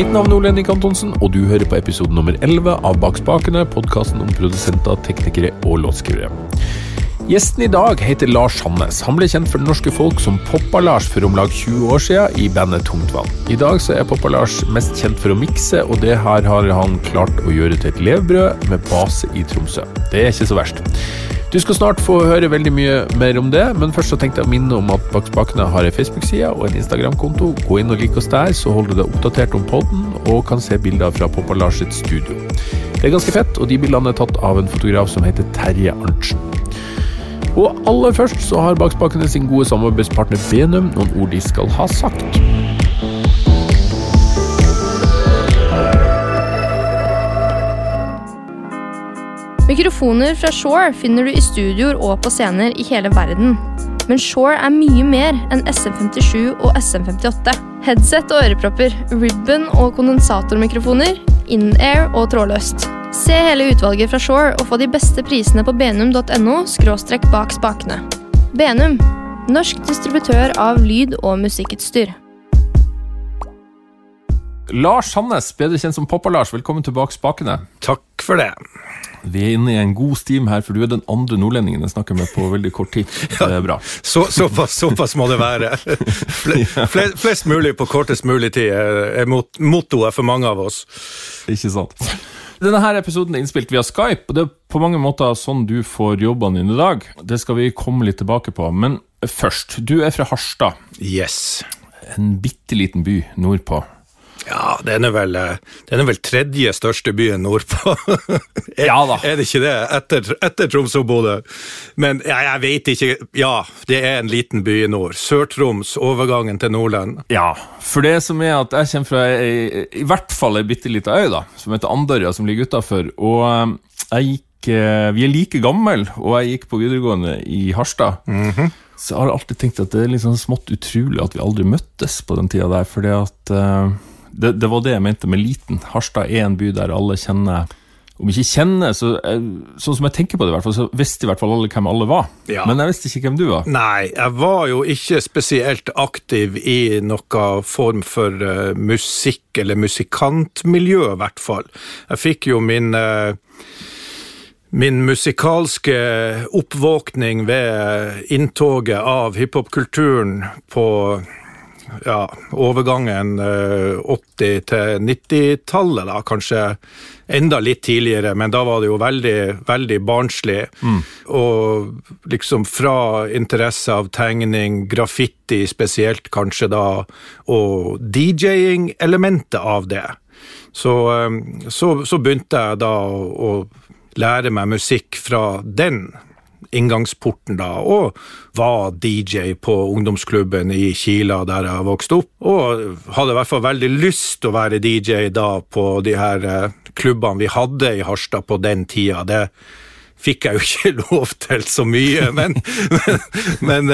Mitt navn er Ole Henrik Antonsen, og du hører på episode nummer 11 av Bak spakene, podkasten om produsenter, teknikere og låtskrivere. Gjesten i dag heter Lars Hannes. Han ble kjent for det norske folk som Poppa-Lars for om lag 20 år siden i bandet Tungtvann. I dag så er Poppa-Lars mest kjent for å mikse, og det her har han klart å gjøre til et levebrød med base i Tromsø. Det er ikke så verst. Du skal snart få høre veldig mye mer om det, men først så tenkte jeg å minne om at Bak spakene har en Facebook-side og en Instagram-konto. Gå inn og lik oss der, så holder du deg oppdatert om podden og kan se bilder fra Poppa-Lars sitt studio. Det er ganske fett, og de bildene er tatt av en fotograf som heter Terje Arntzen. Og aller først så har Bakspakene sin gode samarbeidspartner Benum noen ord de skal ha sagt. Mikrofoner fra Shore finner du i studioer og på scener i hele verden. Men Shore er mye mer enn SM57 og SM58. Headset og ørepropper, ribbon og kondensatormikrofoner, in-air og trådløst. Se hele utvalget fra Shore og få de beste prisene på benum.no skråstrekk bak spakene. Benum, norsk distributør av lyd- og musikkutstyr. Lars Sandnes, bedre kjent som Poppa-Lars, velkommen tilbake spakene. Takk for det. Vi er inne i en god stim her, for du er den andre nordlendingen jeg snakker med på veldig kort tid. Så Det er bra. Så, såpass, såpass må det være. Fle, fle, flest mulig på kortest mulig tid er, er mot, mottoet for mange av oss. Ikke sant. Denne her episoden er innspilt via Skype, og det er på mange måter sånn du får jobbene dine i dag. Det skal vi komme litt tilbake på, men først, du er fra Harstad. Yes. En bitte liten by nordpå. Ja, den er vel, eh, den er vel tredje største byen nordpå. er, Ja da. Er det ikke det? Etter, etter Troms og Bodø. Men ja, jeg vet ikke. Ja, det er en liten by i nord. Sør-Troms, overgangen til Nordland. Ja, for det som er at jeg kommer fra ei, i hvert fall ei bitte lita øy, da, som heter Andørja, som ligger utafor. Og eh, jeg gikk eh, Vi er like gamle, og jeg gikk på videregående i Harstad. Så jeg har alltid tenkt at det er litt sånn smått utrolig at vi aldri møttes på den tida der, fordi at det, det var det jeg mente med liten. Harstad er en by der alle kjenner Om ikke kjenner, så eh, sånn som jeg tenker på det, i hvert fall, så visste i hvert fall alle hvem alle var. Ja. Men jeg visste ikke hvem du var. Nei, jeg var jo ikke spesielt aktiv i noe form for uh, musikk eller musikantmiljø, i hvert fall. Jeg fikk jo min uh, Min musikalske oppvåkning ved inntoget av hiphop-kulturen på ja, overgangen eh, 80- til 90-tallet, da, kanskje enda litt tidligere, men da var det jo veldig, veldig barnslig. Og liksom fra interesse av tegning, graffiti spesielt kanskje da, og DJ-ing-elementet av det. Så, eh, så, så begynte jeg da å, å lære meg musikk fra den inngangsporten da, og var DJ på ungdomsklubben i Kila der jeg vokste opp, og hadde i hvert fall veldig lyst til å være DJ da på de her eh, klubbene vi hadde i Harstad på den tida. Det fikk jeg jo ikke lov til så mye, men, men, men,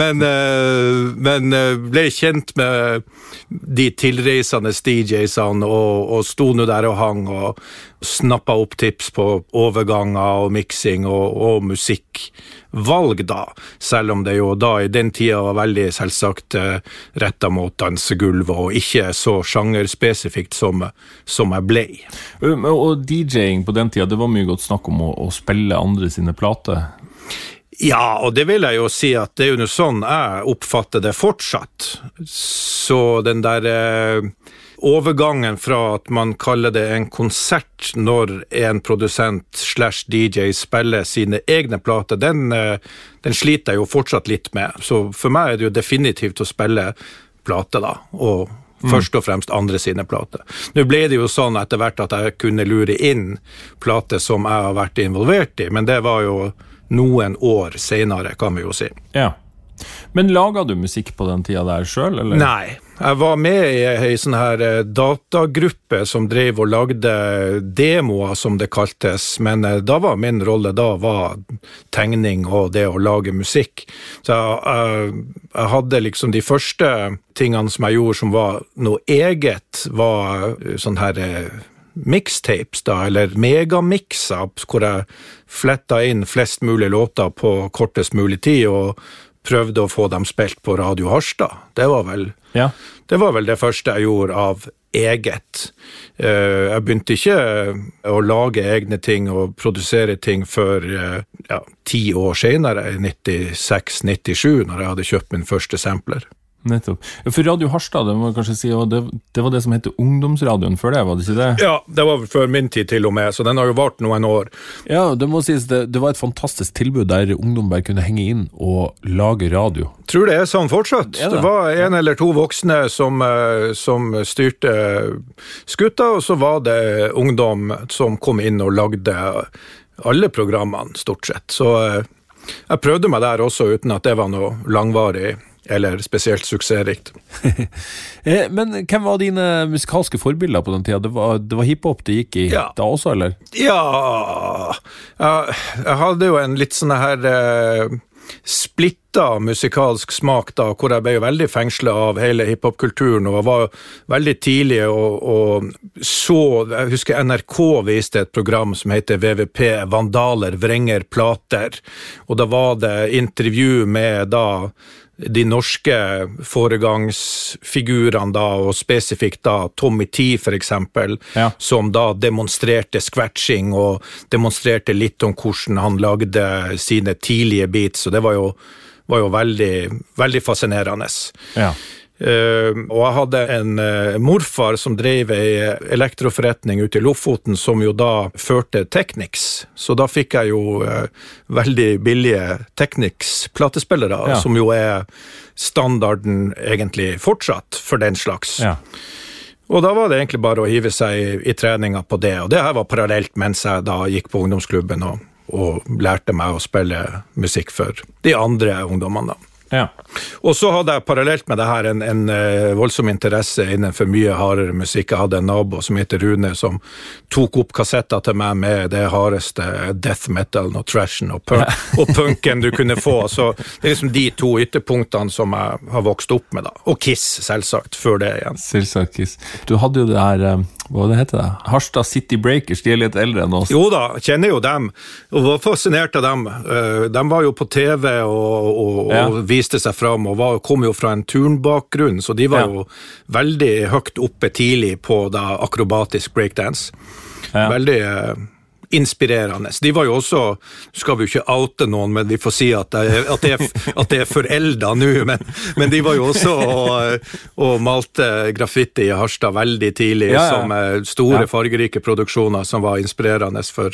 men, eh, men eh, ble kjent med de tilreisende DJ-ene og, og sto nå der og hang og snappa opp tips på overganger og miksing og, og musikkvalg, da. Selv om det jo da i den tida var veldig selvsagt eh, retta mot dansegulvet og ikke så sjangerspesifikt som, som jeg ble. Um, Og DJ-ing på den tida, det var mye godt snakk om å, å spille andre sine plater. Ja, og det vil jeg jo si at det er jo sånn jeg oppfatter det fortsatt. Så den der eh, overgangen fra at man kaller det en konsert når en produsent slash DJ spiller sine egne plater, den, eh, den sliter jeg jo fortsatt litt med. Så for meg er det jo definitivt å spille plate, da. og Først og fremst andre sine plater. Nå ble det jo sånn etter hvert at jeg kunne lure inn plater som jeg har vært involvert i, men det var jo noen år seinere, kan vi jo si. Ja. Men laga du musikk på den tida der sjøl, eller? Nei. Jeg var med i ei sånn her eh, datagruppe som drev og lagde demoer, som det kaltes, men eh, da var min rolle da var tegning og det å lage musikk. Så jeg, jeg, jeg hadde liksom de første tingene som jeg gjorde som var noe eget, var eh, sånn her eh, mixtapes, da, eller megamixer, hvor jeg fletta inn flest mulig låter på kortest mulig tid, og prøvde å få dem spilt på Radio Harstad. Det var vel Ja. det var vel det første jeg gjorde av eget. Eh, jeg begynte ikke å lage egne ting og produsere ting før eh, ja, ti år senere, i 96-97, når jeg hadde kjøpt min første sampler. Nettopp. For Radio Harstad, det må jeg kanskje si, det, det var det som het Ungdomsradioen før det, var det ikke det? Ja, det var før min tid til og med, så den har jo vart noen år. Ja, det må sies, det, det var et fantastisk tilbud der ungdom bare kunne henge inn og lage radio. Tror det er sånn fortsatt. Det? det var en eller to voksne som, eh, som styrte skuta, og så var det ungdom som kom inn og lagde alle programmene, stort sett. Så eh, jeg prøvde meg der også, uten at det var noe langvarig eller spesielt suksessrikt. Eh, Men hvem var dine musikalske forbilder på den tida? Det var, det var hiphop det gikk i Ja. da også, eller? Ja jeg hadde jo en litt sånn her eh, splitta musikalsk smak da, hvor jeg ble jo veldig fengsla av hele hiphop-kulturen og var veldig tidlig og, og så Jeg husker NRK viste et program som heter VVP, Vandaler vrenger plater, og da var det intervju med da de norske foregangsfigurene da, og spesifikt da Tommy T for eksempel, Ja. som da demonstrerte scratching og demonstrerte litt om hvordan han lagde sine tidlige beats, og det var jo, var jo veldig, veldig fascinerende. Ja. Eh, og jeg hadde en eh, morfar som drev ei elektroforretning ute i Lofoten, som jo da førte Technics. Så da fikk jeg jo eh, veldig billige Technics-platespillere, Ja. som jo er standarden egentlig fortsatt for den slags. ja. Og da var det egentlig bare å hive seg i, i treninga på det, og det her var parallelt mens jeg da gikk på ungdomsklubben og, og lærte meg å spille musikk for de andre ungdommene. Ja. Og så hadde jeg parallelt med det her en, en eh, voldsom interesse innenfor mye hardere musikk. Jeg hadde en nabo som heter Rune, som tok opp kassetter til meg med det hardeste death metalen og trashen og, punk, og punken du kunne få. Så det er liksom de to ytterpunktene som jeg har vokst opp med. da. Og Kiss, selvsagt, før det igjen. Selvsagt. Kiss. Du hadde jo det her eh, Hva det heter det? Harstad City Breakers. De er litt eldre enn oss. Jo da, kjenner jo dem, og var fascinert av dem. Eh, De var jo på TV og, og, og viste seg fram, og var, kom jo fra en turnbakgrunn, så de var Ja. jo veldig høyt oppe tidlig på da akrobatisk breakdance. Ja. Veldig eh, inspirerende. De var jo også, skal vi jo ikke oute noen, men vi får si at det at det er, at det er forelda nå, men, men de var jo også og, og malte graffiti i Harstad veldig tidlig, Ja, ja. som eh, store, Ja. fargerike produksjoner som var inspirerende for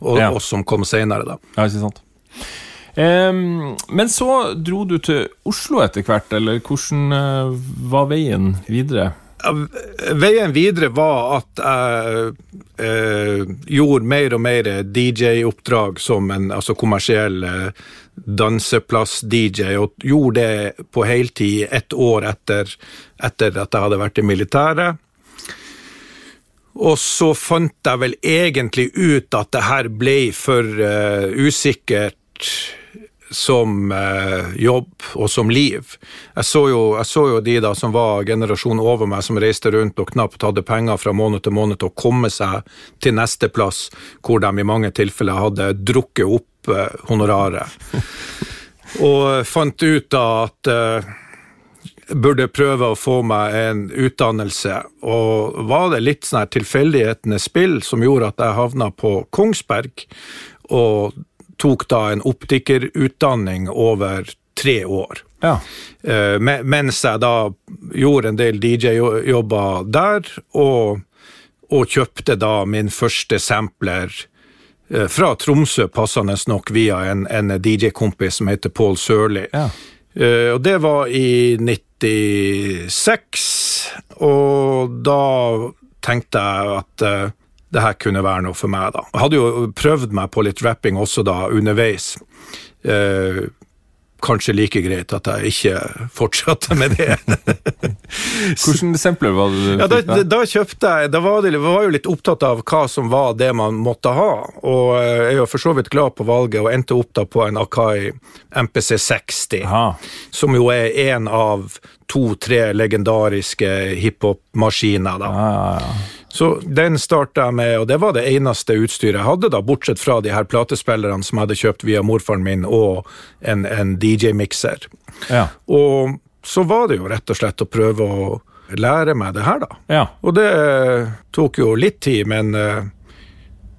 oss som kom senere. da. Ja, ikke sant. Um, men så dro du til Oslo etter hvert, eller hvordan eh, var veien videre? Veien videre var at jeg eh, gjorde mer og mer DJ-oppdrag som en altså kommersiell eh, danseplass-DJ, og gjorde det på heltid ett år etter, etter at jeg hadde vært i militæret. Og så fant jeg vel egentlig ut at det her ble for eh, usikkert som eh, jobb og som liv. Jeg så, jo, jeg så jo de da som var generasjonen over meg, som reiste rundt og knapt hadde penger fra måned til måned til å komme seg til neste plass, hvor de i mange tilfeller hadde drukket opp eh, honoraret. og fant ut da at eh, burde prøve å få meg en utdannelse, og var det litt sånn tilfeldighetenes spill som gjorde at jeg havna på Kongsberg, og tok da en optikerutdanning over tre år. Ja. Eh, mens jeg da gjorde en del DJ-jobber der, og, og kjøpte da min første sampler eh, fra Tromsø, passende nok via en, en DJ-kompis som heter Paul Sørli. Ja. Eh, og det var i 96, og da tenkte jeg at det her kunne være noe for meg, da. Jeg hadde jo prøvd meg på litt rapping også da, underveis. Eh, kanskje like greit at jeg ikke fortsatte med det. Hvordan sampler var det du Ja, da, da kjøpte jeg Da var jeg var jo litt opptatt av hva som var det man måtte ha, og jeg er jo for så vidt glad på valget, og endte opp da på en Akai MPC 60 Aha. som jo er en av to-tre legendariske hiphop-maskiner. da. Ja, ja. Så den starta jeg med, og det var det eneste utstyret jeg hadde, da, bortsett fra de her platespillerne som jeg hadde kjøpt via morfaren min, og en, en DJ-mikser. ja. Og så var det jo rett og slett å prøve å lære meg det her, da. Ja. Og det tok jo litt tid, men eh,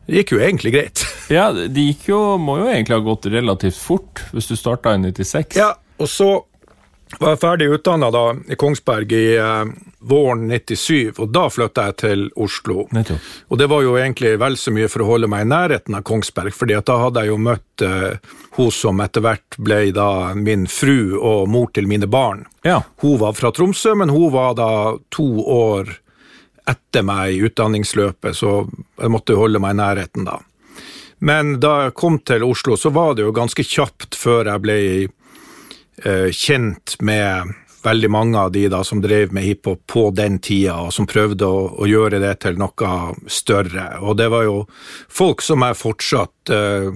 det gikk jo egentlig greit. ja, det gikk jo, må jo egentlig ha gått relativt fort, hvis du starta i 96. Ja, og så var jeg ferdig utdanna i Kongsberg i eh, våren 97, og da flytta jeg til Oslo. Nettopp. Og det var jo egentlig vel så mye for å holde meg i nærheten av Kongsberg, fordi da hadde jeg jo møtt eh, hun som etter hvert ble da min fru og mor til mine barn. Ja. Hun var fra Tromsø, men hun var da to år etter meg i utdanningsløpet, så jeg måtte holde meg i nærheten da. Men da jeg kom til Oslo, så var det jo ganske kjapt før jeg ble eh, kjent med veldig mange av de da som drev med hiphop på den tida, og som prøvde å, å, gjøre det til noe større. Og det var jo folk som jeg fortsatt uh,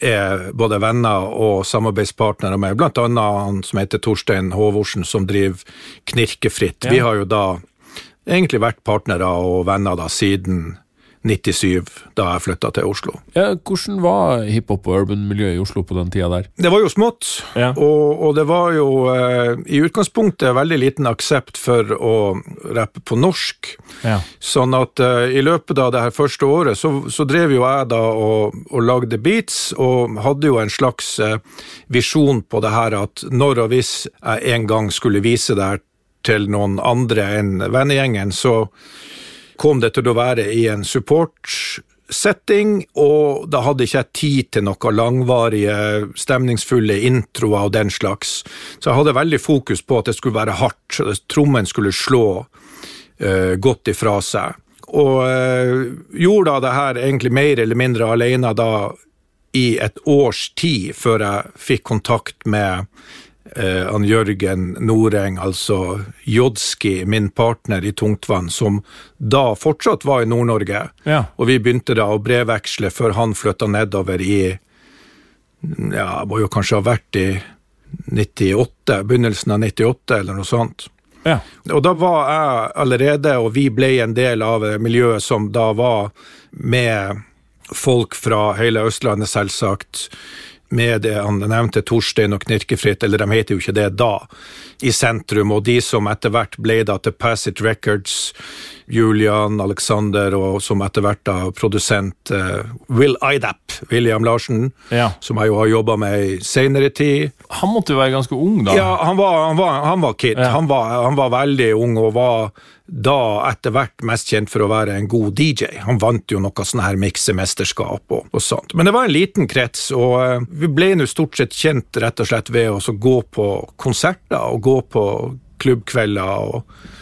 er både venner og samarbeidspartnere med, blant annet han som heter Torstein Håvorsen, som driver Knirkefritt. Ja. Vi har jo da egentlig vært partnere og venner da siden 97, da jeg flytta til Oslo. Ja, hvordan var hiphop- og urban-miljøet i Oslo på den tida der? Det var jo smått, ja. og, og, det var jo eh, i utgangspunktet veldig liten aksept for å rappe på norsk. Ja. Sånn at eh, i løpet av det her første året så, så drev jo jeg da og, og, lagde beats, og hadde jo en slags eh, visjon på det her at når og hvis jeg en gang skulle vise det her til noen andre enn vennegjengen, så kom det til å være i en support-setting, og da hadde ikke jeg tid til noe langvarige, stemningsfulle introer og den slags. Så jeg hadde veldig fokus på at det skulle være hardt, trommen skulle slå uh, godt ifra seg. Og uh, gjorde da det her egentlig mer eller mindre alene da i et års tid før jeg fikk kontakt med han Jørgen Noreng, altså Jodski, min partner i Tungtvann, som da fortsatt var i Nord-Norge. Ja. Og vi begynte da å brevveksle før han flytta nedover i Ja, må jo kanskje ha vært i 98, begynnelsen av 98, eller noe sånt. Ja. Og da var jeg allerede, og vi ble en del av miljøet som da var med folk fra hele Østlandet, selvsagt med det han nevnte, Torstein og Knirkefritt, eller de heter jo ikke det da, i sentrum, og de som etter hvert ble da til Passit Records, Julian Alexander, og som etter hvert da produsent uh, Will Idap, William Larsen, ja. som jeg jo har jobba med i seinere tid. Han måtte jo være ganske ung, da? Ja, han var, han var, han var kid. Ja. Han, var, han var veldig ung og var da etter hvert mest kjent for å være en god DJ. Han vant jo noe sånn her miksemesterskap og, og, sånt. Men det var en liten krets, og uh, vi ble nå stort sett kjent rett og slett ved å gå på konserter og gå på klubbkvelder. og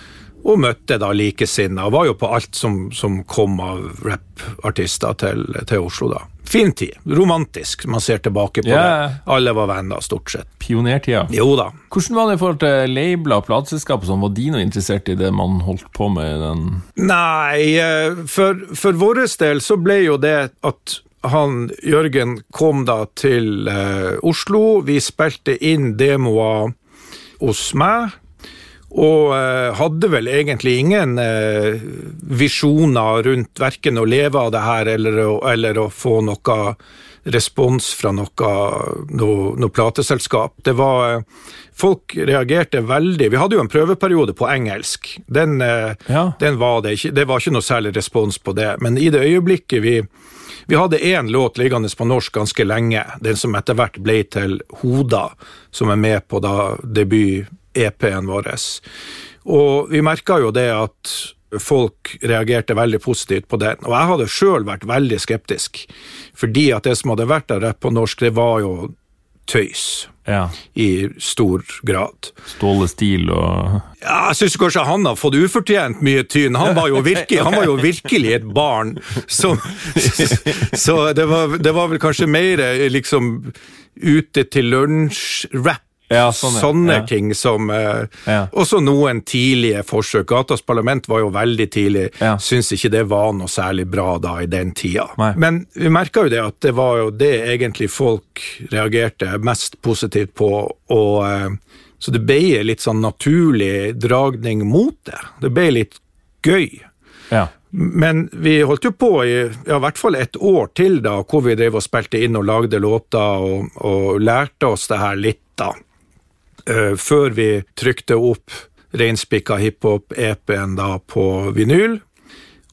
og møtte da likesinnede. Var jo på alt som, som kom av rappartister til, til Oslo, da fin tid. Romantisk, man ser tilbake på yeah. det. Alle var venner, stort sett. Pionertida. Jo da. Hvordan var det i forhold til labler og plateselskap Sånn, var de noe interessert i det man holdt på med den Nei, eh, for, for vår del så ble jo det at han Jørgen kom da til eh, Oslo. Vi spilte inn demoer hos meg. Og uh, hadde vel egentlig ingen uh, visjoner rundt verken å leve av det her eller å, eller å få noe respons fra noe, noe, noe plateselskap. Det var uh, Folk reagerte veldig. Vi hadde jo en prøveperiode på engelsk. Den, ja. den var det ikke Det var ikke noe særlig respons på det. Men i det øyeblikket vi vi hadde én låt liggende på norsk ganske lenge, den som etter hvert ble til Hoda, som er med på da debut EP-en vår. Og vi merka jo det at folk reagerte veldig positivt på den. Og jeg hadde sjøl vært veldig skeptisk, fordi at det som hadde vært av rapp på norsk, det var jo tøys. Ja. I stor grad. Ståle Stil og Ja, jeg syns kanskje han har fått ufortjent mye tyn. Han var jo virkelig, var jo virkelig et barn Så, Så det var, det var vel kanskje mer liksom ute til lunsj-rapp ja, sånne, sånne ja. ting som eh, ja. Også noen tidlige forsøk. Gatas Parlament var jo veldig tidlig. Ja. Syns ikke det var noe særlig bra da i den tida. Nei. Men vi merka jo det at det var jo det egentlig folk reagerte mest positivt på. og eh, Så det ble litt sånn naturlig dragning mot det. Det ble litt gøy. Ja. Men vi holdt jo på i ja, i hvert fall et år til, da, hvor vi drev og spilte inn og lagde låter og, og lærte oss det her litt, da. Uh, før vi trykte opp reinspikka hiphop-EP-en på vinyl,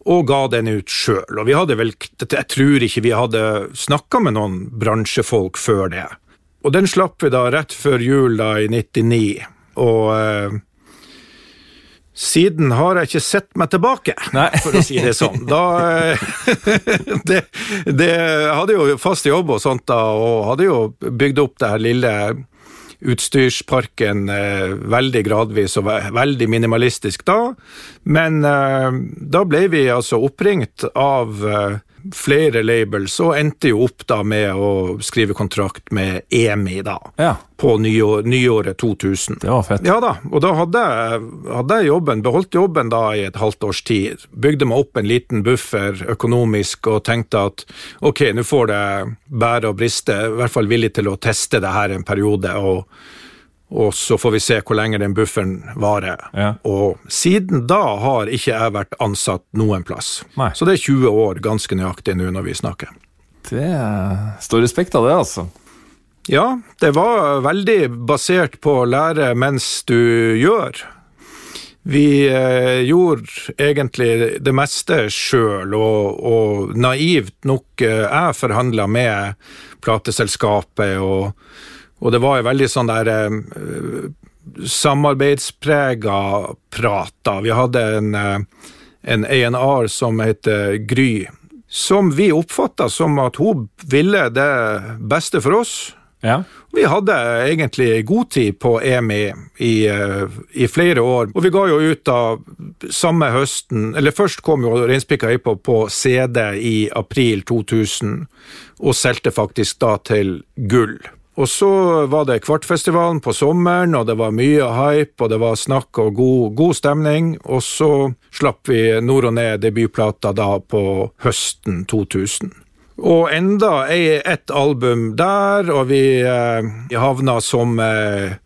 og ga den ut sjøl. Og vi hadde vel, jeg tror ikke vi hadde snakka med noen bransjefolk før det. Og den slapp vi da rett før jul da i 99, og eh, siden har jeg ikke sett meg tilbake, Nei. for å si det sånn. Da, eh, det, det, hadde jo fast jobb og sånt da, og hadde jo bygd opp det her lille utstyrsparken eh, veldig gradvis og veldig minimalistisk da. Men eh, da ble vi altså oppringt av eh, flere labels, og endte jo opp da med å skrive kontrakt med EMI da, Ja, på nyår, nyåret 2000. det var fett. Ja da, og da hadde jeg, hadde jeg jobben, beholdt jobben da i et halvt års tid. Bygde meg opp en liten buffer økonomisk og tenkte at ok, nå får det bære og briste. I hvert fall villig til å teste det her en periode, og, og så får vi se hvor lenge den bufferen varer. Ja. Og siden da har ikke jeg vært ansatt noen plass. Nei. Så det er 20 år ganske nøyaktig nå når vi snakker. Det står respekt av det, altså. Ja, det var veldig basert på å lære mens du gjør. Vi eh, gjorde egentlig det meste sjøl, og, og naivt nok eh, jeg forhandla med plateselskapet, og, og det var jo veldig sånn der eh, samarbeidsprega prat. da. Vi hadde en, ANR en A&R som heter Gry, som vi oppfatta som at hun ville det beste for oss. Ja. Vi hadde egentlig god tid på EMI i, eh, i flere år, og vi ga jo ut da samme høsten Eller først kom jo Reinspikka hiphop på CD i april 2000, og solgte faktisk da til gull. Og så var det Kvartfestivalen på sommeren, og det var mye hype, og det var snakk og god, god stemning. Og så slapp vi Nord og Ned debutplata da på høsten 2000. Og enda ei- ett album der, og vi eh, havna som eh,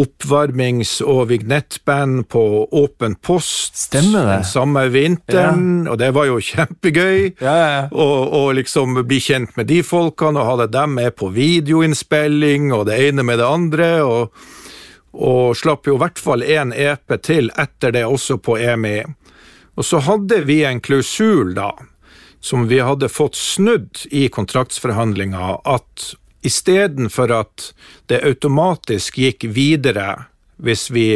oppvarmings- og vignettband på Åpen post Stemmer det. den samme vinteren, og det var jo kjempegøy. Ja, ja, ja. Og, og liksom bli kjent med de folkene, og hadde dem med på videoinnspilling, og det ene med det andre. og og slapp jo i hvert fall én EP til etter det også på EMI. Og så hadde vi en klausul da, som vi hadde fått snudd i kontraktsforhandlinga, at istedenfor at det automatisk gikk videre hvis vi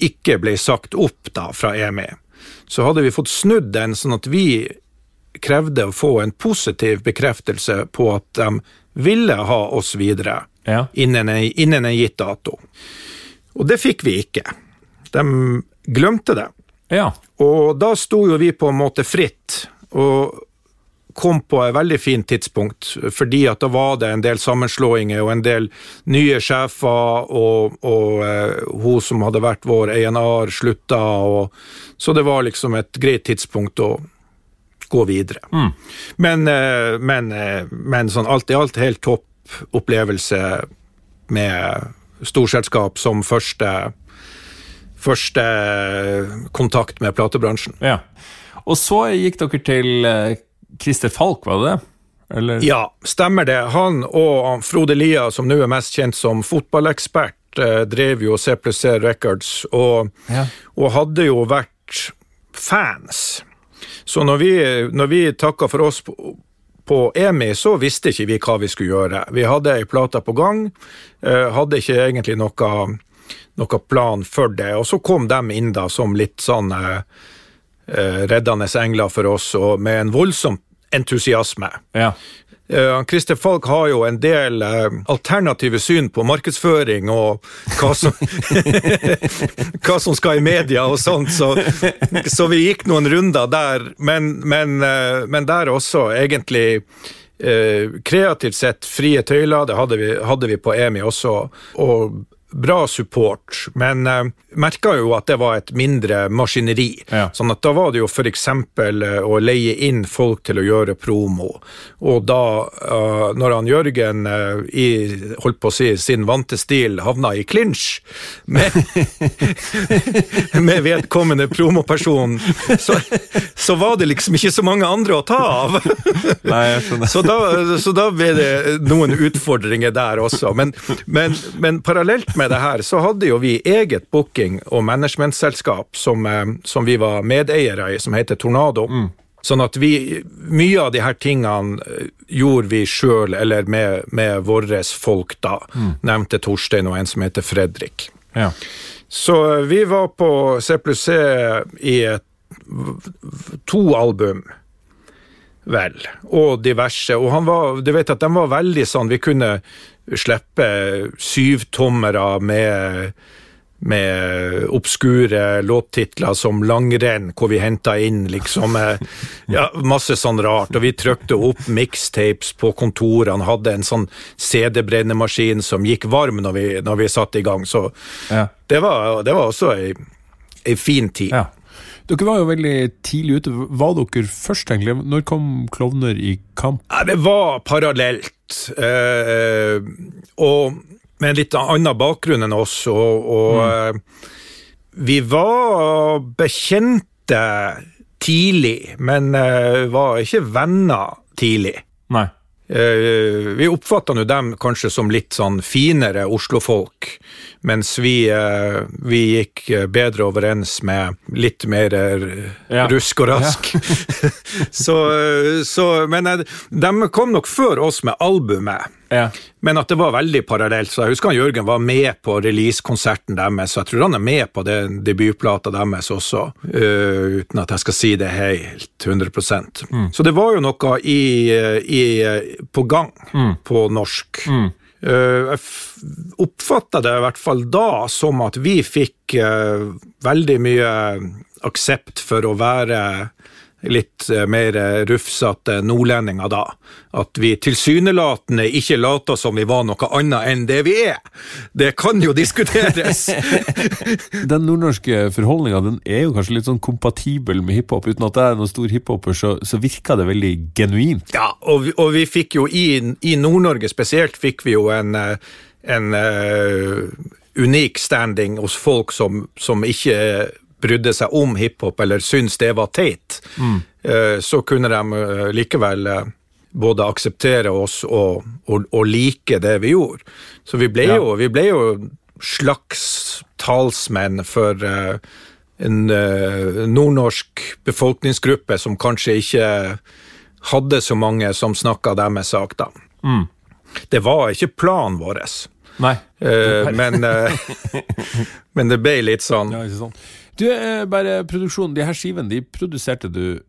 ikke ble sagt opp da fra EMI, så hadde vi fått snudd den sånn at vi krevde å få en positiv bekreftelse på at de ville ha oss videre Ja. innen en, innen en gitt dato. Og det fikk vi ikke. De glemte det. ja. Og da sto jo vi på en måte fritt, og kom på et veldig fint tidspunkt, fordi at da var det en del sammenslåinger og en del nye sjefer, og, og eh, hun som hadde vært vår E&R slutta, og, så det var liksom et greit tidspunkt å gå videre. Men, eh, men, eh, men sånn alt i alt helt topp opplevelse med storselskap som første, første kontakt med platebransjen. ja. Og så gikk dere til eh, Christer Falk, var det det? Eller? Ja, stemmer det. Han og Frode Lia, som nå er mest kjent som fotballekspert, eh, drev jo C pluss C Records, og, Ja. og hadde jo vært fans. Så når vi, når vi takka for oss på, på EMI, så visste ikke vi hva vi skulle gjøre. Vi hadde ei plate på gang, eh, hadde ikke egentlig noe, noe plan for det, og så kom de inn da som litt sånn eh, reddende engler for oss, og med en voldsom entusiasme. Ja. Eh, Christer Falk har jo en del eh, alternative syn på markedsføring og hva som, hva som skal i media og sånt, så, så vi gikk noen runder der, men, men, eh, men der også egentlig eh, kreativt sett frie tøyler, det hadde vi, hadde vi på EMI også, og bra support, men uh, merka jo at det var et mindre maskineri. Ja. Sånn at da var det jo for eksempel eh, å leie inn folk til å gjøre promo, og da, uh, når han Jørgen uh, i, holdt på å si, sin vante stil havna i clinch med, med vedkommende promoperson, så, så var det liksom ikke så mange andre å ta av. Nei. Så da, så da ble det noen utfordringer der også. Men, men, men parallelt med det her, så hadde jo vi eget booking- og managementselskap som, eh, som vi var medeiere i, som heter Tornado. Sånn at vi, mye av de her tingene eh, gjorde vi sjøl, eller med, med våre folk, da. Nevnte Torstein og en som heter Fredrik. Ja. Så eh, vi var på C pluss C i et, to album, vel, og diverse. Og han var, du vet at de var veldig sånn, vi kunne slippe syvtommere med med obskure låttitler som Langrenn, hvor vi henta inn liksom eh, ja, masse sånn rart. Og vi trykte opp mixtapes på kontorene, hadde en sånn CD-brennemaskin som gikk varm når vi, når vi satte i gang. Så Ja. det var, det var også ei, ei fin tid. ja. Dere var jo veldig tidlig ute. Var dere først, egentlig? Når kom Klovner i kamp? Ja, det var parallelt. Eh, og med en litt annen bakgrunn enn oss. Og, og eh, vi var bekjente tidlig, men eh, var ikke venner tidlig. Nei. Eh, vi oppfatter nå dem kanskje som litt sånn finere Oslo-folk, mens vi, eh, vi gikk eh, bedre overens med litt mer Ja. rusk og rask. så, eh, så, men de kom nok før oss med albumet. Ja. Men at det var veldig parallelt. så Jeg husker Jørgen var med på releasekonserten deres, så jeg tror han er med på den debutplata deres også, uh, uten at jeg skal si det helt 100% Så det var jo noe i, i, på gang på norsk. Uh, jeg oppfatta det i hvert fall da som at vi fikk uh, veldig mye aksept for å være litt eh, mer rufsete nordlendinger da. At vi tilsynelatende ikke later som vi var noe annet enn det vi er. Det kan jo diskuteres. Den nordnorske forholdninga den er jo kanskje litt sånn kompatibel med hiphop. Uten at jeg er noen stor hiphoper, så, så virker det veldig genuint. ja, og vi, og vi fikk jo i, i Nord-Norge spesielt fikk vi jo en, eh, en uh, unik standing hos folk som, som ikke brydde seg om hiphop eller syntes det var teit. mm. så kunne de eh, likevel eh, både akseptere oss og, og, og like det vi gjorde. Så vi ble, Ja. jo, vi ble jo slags talsmenn for eh, en eh, nordnorsk befolkningsgruppe som kanskje ikke hadde så mange som snakka deres sak, da. Det var ikke planen vår, Nei. Uh, men, uh, men det ble litt sånn. Ja, ikke sant. Du, eh, bare produksjonen. De her skivene, de produserte du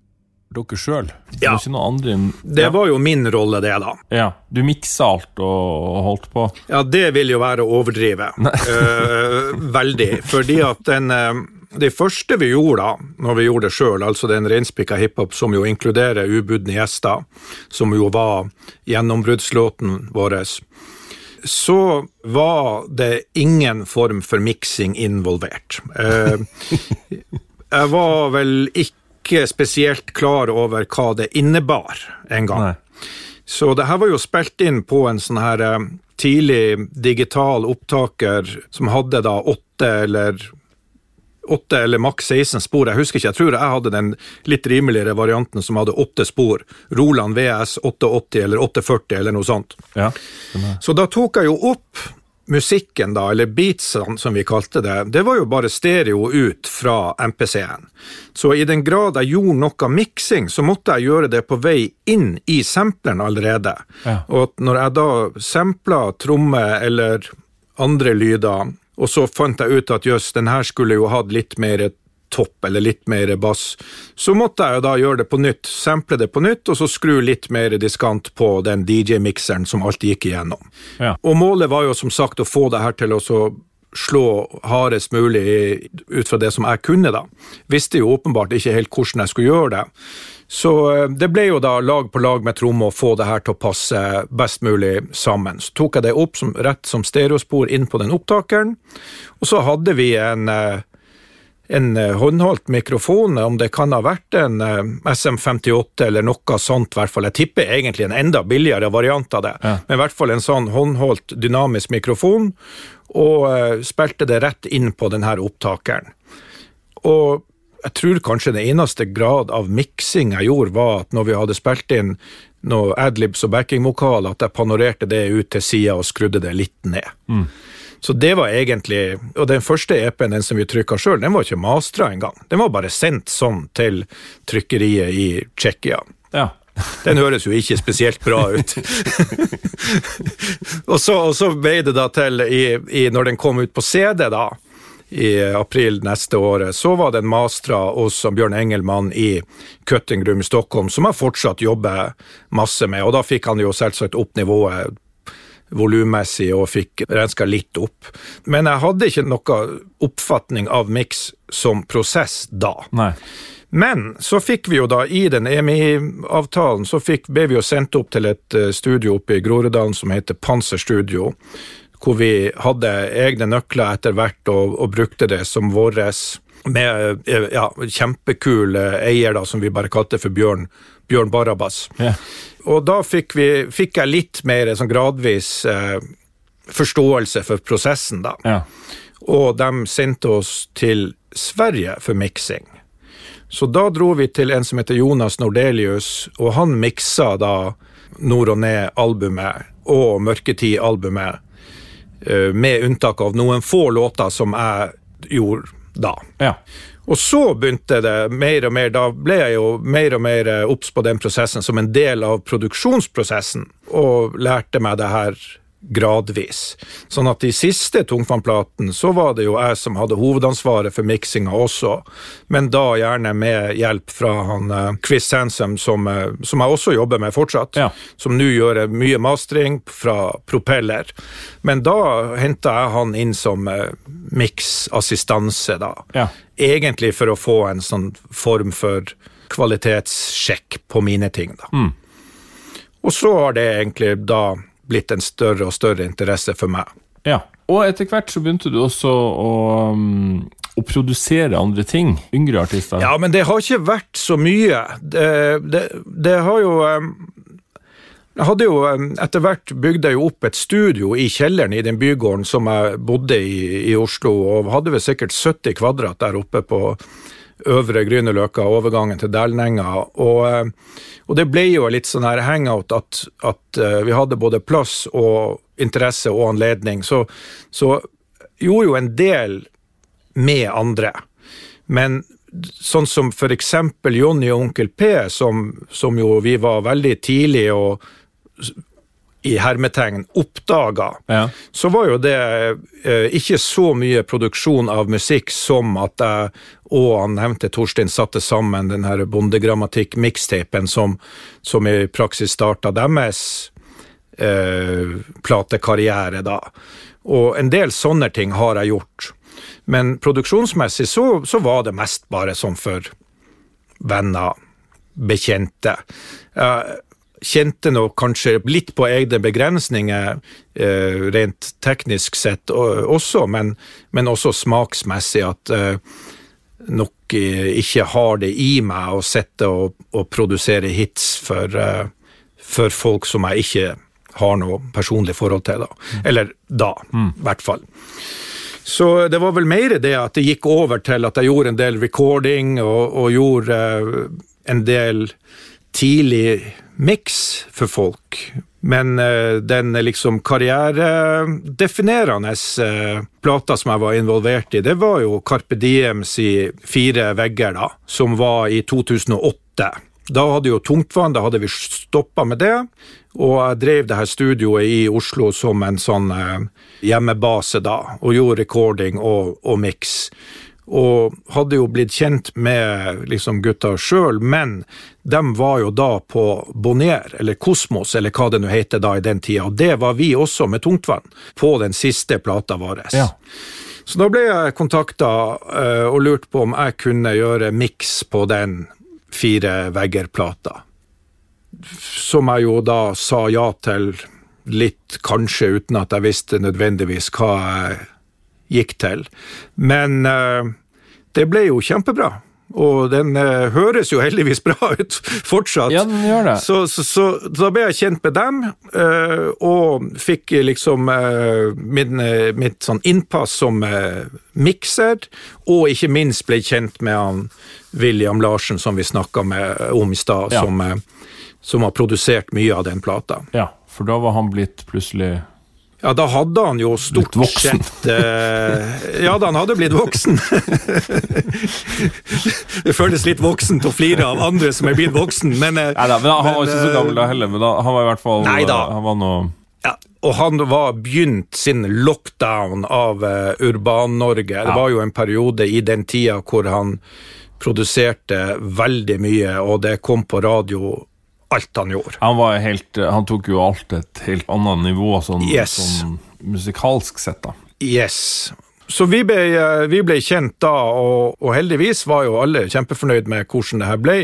dere sjøl? Ja. Andre Det var jo min rolle, det, da. Ja. Du miksa alt og, og holdt på? Ja, det vil jo være å overdrive. uh, veldig. Fordi at den uh, Det første vi gjorde da, når vi gjorde det sjøl, altså den reinspikka hiphop som jo inkluderer ubudne gjester, som jo var gjennombruddslåten vår, så var det ingen form for miksing involvert. Eh, jeg var vel ikke spesielt klar over hva det innebar en gang. Så det her var jo spilt inn på en sånn her eh, tidlig digital opptaker som hadde da åtte eller åtte eller maks 16 spor. Jeg husker ikke, jeg tror jeg hadde den litt rimeligere varianten som hadde åtte spor. Roland VS 880 eller 840 eller noe sånt. Ja. Så da tok jeg jo opp musikken, da, eller beatsene som vi kalte det. Det var jo bare stereo ut fra MPC-en. Så i den grad jeg gjorde noe miksing, så måtte jeg gjøre det på vei inn i sampleren allerede. Ja. Og når jeg da sampla tromme eller andre lyder, og så fant jeg ut at jøss, den her skulle jo hatt litt mer topp eller litt mer bass, så måtte jeg jo da gjøre det på nytt, sample det på nytt, og så skru litt mer diskant på den DJ-mikseren som alltid gikk igjennom. Ja. Og målet var jo som sagt å få det her til å så slå hardest mulig ut fra det som jeg kunne, da. Visste jo åpenbart ikke helt hvordan jeg skulle gjøre det. Så eh, det ble jo da lag på lag med tromme å få det her til å passe best mulig sammen. Så tok jeg det opp som, rett som stereospor inn på den opptakeren, og så hadde vi en eh, en eh, håndholdt mikrofon, om det kan ha vært en eh, SM58 eller noe sånt, i hvert fall. Jeg tipper egentlig en enda billigere variant av det, Ja. men i hvert fall en sånn håndholdt dynamisk mikrofon, og spilte det rett inn på denne opptakeren. Og jeg tror kanskje den eneste grad av miksing jeg gjorde, var at når vi hadde spilt inn noe adlibs og backingvokal, at jeg panorerte det ut til sida og skrudde det litt ned. Så det var egentlig Og den første EP-en, den som vi trykka sjøl, den var ikke mastra engang. Den var bare sendt sånn til trykkeriet i Tsjekkia. Ja. Den høres jo ikke spesielt bra ut. og, så, og, så, ble det da til, i, i, når den kom ut på CD, da, i april neste året, så var det en mastra hos Bjørn Engelmann i Køttingrum i Stockholm, som jeg fortsatt jobber masse med. Og da fikk han jo selvsagt opp nivået volummessig og fikk renska litt opp. Men jeg hadde ikke noe oppfatning av miks som prosess da. Nei. Men så fikk vi jo da, i den EMI-avtalen, så fikk, ble vi jo sendt opp til et eh, studio oppe i Groruddalen som heter Panser Studio, hvor vi hadde egne nøkler etter hvert og, og brukte det som våres med eh, ja, kjempekul eier da, som vi bare kalte for Bjørn, Bjørn Barabas. Yeah. Og da fikk, vi, fikk, jeg litt mer sånn gradvis eh, forståelse for prosessen, da. Yeah. Og de sendte oss til Sverige for miksing. Så da dro vi til en som heter Jonas Nordelius, og han miksa da Nord og Ned-albumet og Mørketid-albumet, eh, med unntak av noen få låter som jeg gjorde da. Ja. Og så begynte det mer og mer, da ble jeg jo mer og mer obs på den prosessen som en del av produksjonsprosessen, og lærte meg det her gradvis. Sånn at de siste tungtvannplatene så var det jo jeg som hadde hovedansvaret for miksinga også, men da gjerne med hjelp fra han uh, Chris Sansom, som, uh, som, jeg også jobber med fortsatt, ja. som nå gjør mye mastering fra Propeller. Men da henta jeg han inn som miksassistanse, da. Ja. Egentlig for å få en sånn form for kvalitetssjekk på mine ting, da. Mm. Og så har det egentlig da blitt en større og større interesse for meg. Ja, og etter hvert så begynte du også å, um, å produsere andre ting. Yngre artister. Ja, men det har ikke vært så mye. Det, det, det har jo um, jeg hadde jo Etter hvert bygde jeg jo opp et studio i kjelleren i den bygården som jeg bodde i i Oslo, og hadde vel sikkert 70 kvadrat der oppe på Øvre Grünerløkka, overgangen til Dælenenga. Og, og, det ble jo litt sånn her hangout at, at vi hadde både plass og interesse og anledning. Så, så gjorde jo en del med andre. Men sånn som eksempel Jonny og Onkel P, som, som jo vi var veldig tidlig og i hermetegn oppdaga, ja. så var jo det eh, ikke så mye produksjon av musikk som at jeg og han nevnte Torstein satte sammen den her bondegrammatikk-mikstapen som, som, i praksis starta deres eh, platekarriere, da. Og en del sånne ting har jeg gjort. Men produksjonsmessig så, så var det mest bare sånn for venner, bekjente. Jeg kjente nok kanskje litt på egne begrensninger, eh, rent teknisk sett også, men, men også smaksmessig, at eh, nok ikke har det i meg å sitte og, og, produsere hits for, eh, for, folk som jeg ikke har noe personlig forhold til. da. Mm. Eller da, i mm. hvert fall. Så det var vel mer det at det gikk over til at jeg gjorde en del recording og, og gjorde uh, en del tidlig miks for folk. Men uh, den liksom karrieredefinerende uh, plata som jeg var involvert i, det var jo Carpe Diems i Fire vegger, da, som var i 2008. Da hadde jo Tungtvann, da hadde vi stoppa med det. Og jeg drev det her studioet i Oslo som en sånn hjemmebase, da, og gjorde recording og, og miks og hadde jo blitt kjent med liksom, gutta sjøl, men de var jo da på Bonnier, eller Kosmos, eller hva det nå heter da i den tida, og det var vi også med Tungtvann, på den siste plata vår. Ja. Så da ble jeg kontakta uh, eh, og lurt på om jeg kunne gjøre miks på den Fire vegger-plata. Som jeg jo da sa ja til, litt kanskje uten at jeg visste nødvendigvis hva jeg gikk til. Men uh, det ble jo kjempebra. Og den uh, høres jo heldigvis bra ut fortsatt. Ja, den gjør det. Så, så, så, da ble jeg kjent med dem, uh, og fikk liksom min, mitt sånn innpass som mikser. Og ikke minst ble kjent med han William Larsen, som vi snakka om i stad, ja. som, som, har produsert mye av den plata. Ja, for da var han blitt plutselig Ja, da hadde han jo stort sett eh, Ja, da han hadde blitt voksen. det føles litt voksent å flire av andre som er blitt voksen, men, eh, Neida, men Han var ikke så gammel da heller, men da, han var i hvert fall Neida. Han var noe ja, og han var begynt sin lockdown av uh, Urban-Norge. Ja. Det var jo en periode i den tida hvor han produserte veldig mye, og det kom på radio alt han gjorde. Han, var helt, han tok jo alt et helt annet nivå, sånn, yes. sånn musikalsk sett, da. Yes. Så vi ble, vi ble kjent da, og, og, heldigvis var jo alle kjempefornøyd med hvordan det her ble.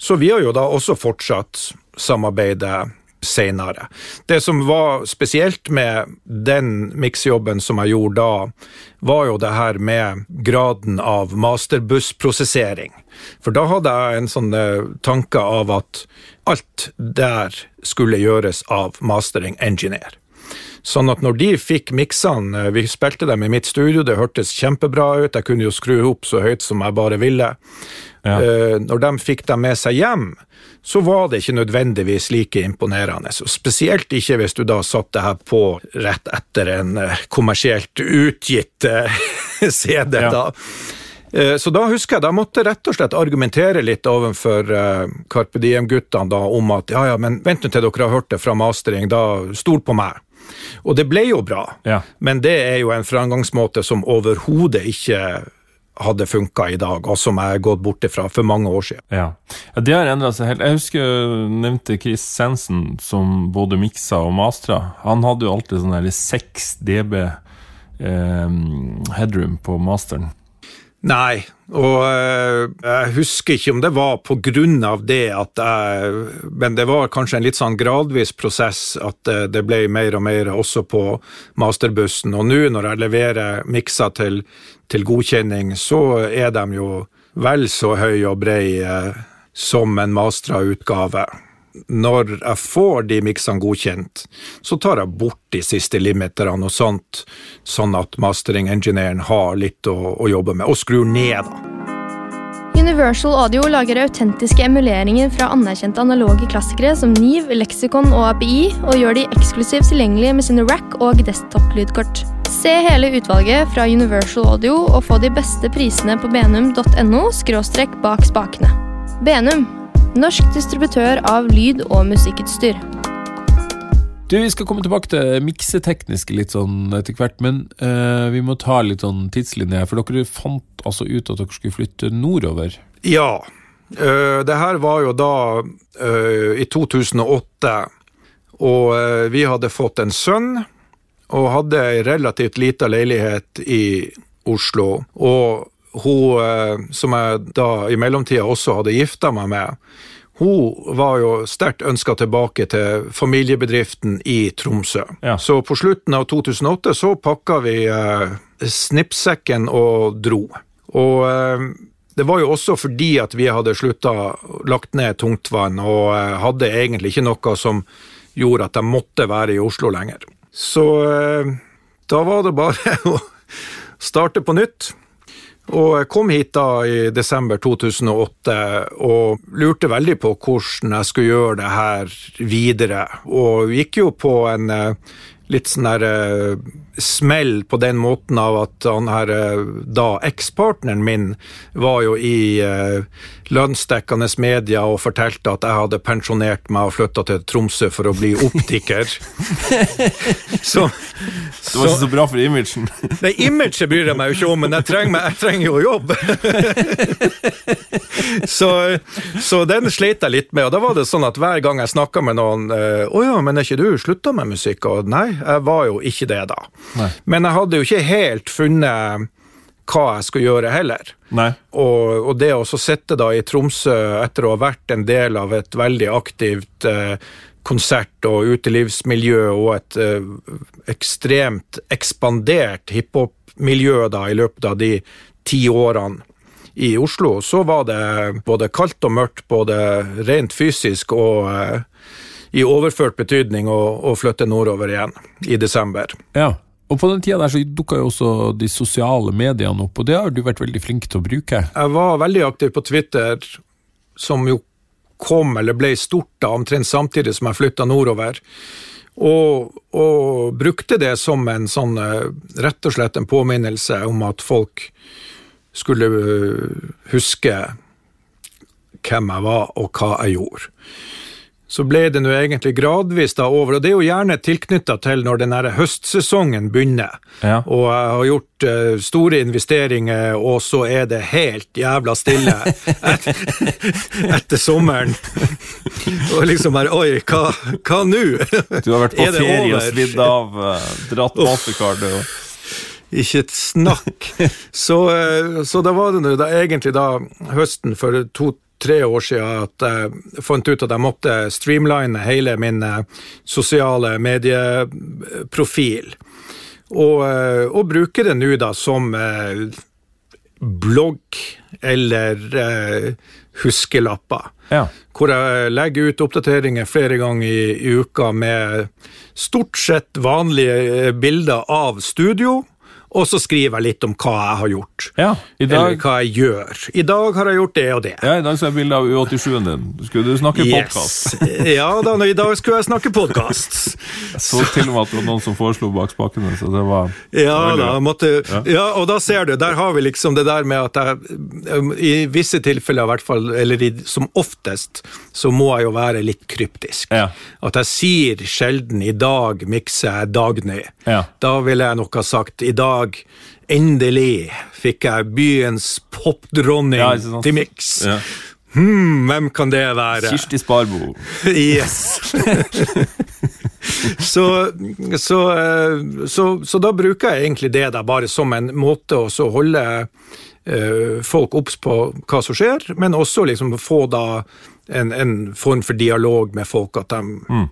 Så vi har jo da også fortsatt samarbeidet senere. Det som var spesielt med den miksjobben som jeg gjorde da, var jo det her med graden av masterbussprosessering. For da hadde jeg en sånn eh, tanke av at alt der skulle gjøres av mastering engineer. Sånn at når de fikk miksene, eh, vi spilte dem i mitt studio, det hørtes kjempebra ut, jeg kunne jo skru opp så høyt som jeg bare ville. Ja. Eh, når de fikk dem med seg hjem, så var det ikke nødvendigvis like imponerende. Spesielt ikke hvis du da satte det her på rett etter en eh, kommersielt utgitt CD. Ja. da. Eh, så da husker jeg, da måtte jeg rett og slett argumentere litt overfor Carpe Diem-guttene om at ja, ja, men vent til dere har hørt det fra mastering, da stol på meg. Og det ble jo bra, ja. men det er jo en framgangsmåte som overhodet ikke hadde funka i dag, og som jeg har gått bort ifra for mange år siden. Ja, ja Det har endra seg helt. Jeg husker jeg nevnte Chris Sensen, som både miksa og mastra. Han hadde jo alltid sånn 6 dB eh, headroom på masteren. Nei, og øh, jeg husker ikke om det var på grunn av det at jeg Men det var kanskje en litt sånn gradvis prosess at øh, det ble mer og mer også på masterbussen. Og nå når jeg leverer mikser til, til godkjenning, så er de jo vel så høy og brei øh, som en mastra utgave når jeg får de miksene godkjent, så tar jeg bort de siste limiterne og sånt, sånn at mastering-engineeren har litt å, å, jobbe med, og skrur ned, da. Universal Audio lager autentiske emuleringer fra anerkjente analoge klassikere som Niv, Lexicon og API, og gjør de eksklusivt tilgjengelige med sine rack- og desktop-lydkort. Se hele utvalget fra Universal Audio og få de beste prisene på benum.no – bak spakene. Benum Norsk distributør av lyd- og musikkutstyr. Du, Vi skal komme tilbake til miksetekniske litt sånn etter hvert, men uh, vi må ta litt sånn tidslinje. her. For dere fant altså ut at dere skulle flytte nordover? Ja. Uh, det her var jo da uh, i 2008, og vi hadde fått en sønn. Og hadde ei relativt lita leilighet i Oslo. Og hun eh, som jeg da i mellomtida også hadde gifta meg med, hun var jo sterkt ønska tilbake til familiebedriften i Tromsø. Ja. Så på slutten av 2008 så pakka vi eh, snippsekken og dro. Og eh, det var jo også fordi at vi hadde slutta, lagt ned tungtvann, og eh, hadde egentlig ikke noe som gjorde at de måtte være i Oslo lenger. Så eh, da var det bare å starte på nytt. Og jeg kom hit da i desember 2008 og lurte veldig på hvordan jeg skulle gjøre det her videre. Og gikk jo på en eh, litt sånn der uh, smell på den måten av at han her uh, da ekspartneren min var jo i eh, lønnsdekkende media og fortalte at jeg hadde pensjonert meg og flytta til Tromsø for å bli optiker. så, det var ikke så bra for imagen? Nei, imaget bryr jeg meg jo ikke om, men jeg trenger, jeg trenger jo jobb. så, så, den sleit jeg litt med, og da var det sånn at hver gang jeg snakka med noen 'Å ja, men er ikke du slutta med musikk?' Og nei, jeg var jo ikke det da. Nei. Men jeg hadde jo ikke helt funnet hva jeg skulle gjøre heller. Og, og, det å sitte da i Tromsø etter å ha vært en del av et veldig aktivt eh, konsert- og utelivsmiljø og et eh, ekstremt ekspandert hiphop-miljø da i løpet av de ti årene i Oslo, så var det både kaldt og mørkt, både rent fysisk og eh, i overført betydning å, flytte nordover igjen i desember. Ja, og på den tida der så dukka jo også de sosiale mediene opp, og det har du vært veldig flink til å bruke? Jeg var veldig aktiv på Twitter, som jo kom eller ble stort da omtrent samtidig som jeg flytta nordover. Og, og brukte det som en sånn eh, rett og slett en påminnelse om at folk skulle eh, huske hvem jeg var og hva jeg gjorde så ble det nå egentlig gradvis da over. Og det er jo gjerne tilknytta til når den høstsesongen begynner. Ja. Og jeg har gjort uh, store investeringer, og så er det helt jævla stille etter, etter sommeren. og liksom bare Oi, hva, hva nå? Du har vært på ferie og svidd av, uh, dratt mastercard og ikke et snakk. Så, uh, så da var det nå egentlig da høsten for to tre år siden at jeg fant ut at jeg måtte streamline hele min eh, sosiale medieprofil. Og, eh, og bruker det nå da som eh, blogg eller huskelapper. Ja. Hvor jeg legger ut oppdateringer flere ganger i, i uka med stort sett vanlige bilder av studio og så skriver jeg litt om hva jeg har gjort. Ja, dag... Eller hva jeg gjør. I dag har jeg gjort det og det. Ja, I dag så jeg bilde av U87-en din. Skulle du snakke yes. podkast? ja da, i dag skulle jeg snakke podkast. jeg så til og med at det var noen som foreslo bak spakene, så det var Ja da, måtte, ja. ja. og da ser du, der har vi liksom det der med at jeg um, I visse tilfeller i hvert fall, eller i, som oftest, så må jeg jo være litt kryptisk. Ja. At jeg sier sjelden 'i dag mikser jeg Dagny'. Ja. Da ville jeg nok ha sagt 'i dag dag endelig fikk jeg byens popdronning ja, til Mix. Ja. Hmm, hvem kan det være? Kirsti Sparbo. yes. så, så, eh, så, så, da bruker jeg egentlig det da bare som en måte å holde uh, folk obs på hva som skjer, men også liksom få da en, en form for dialog med folk, at de mm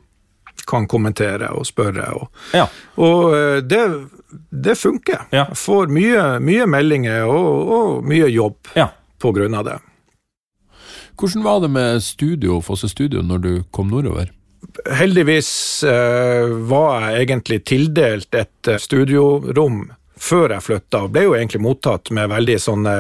kan kommentere og spørre. Og, ja. og eh, det, det, funker. Ja. Får mye, mye meldinger og, og, mye jobb ja. på grunn av det. Hvordan var det med studio, Fosse Studio når du kom nordover? Heldigvis eh, var jeg egentlig tildelt et eh, studiorom før jeg flytta, og ble jo egentlig mottatt med veldig sånne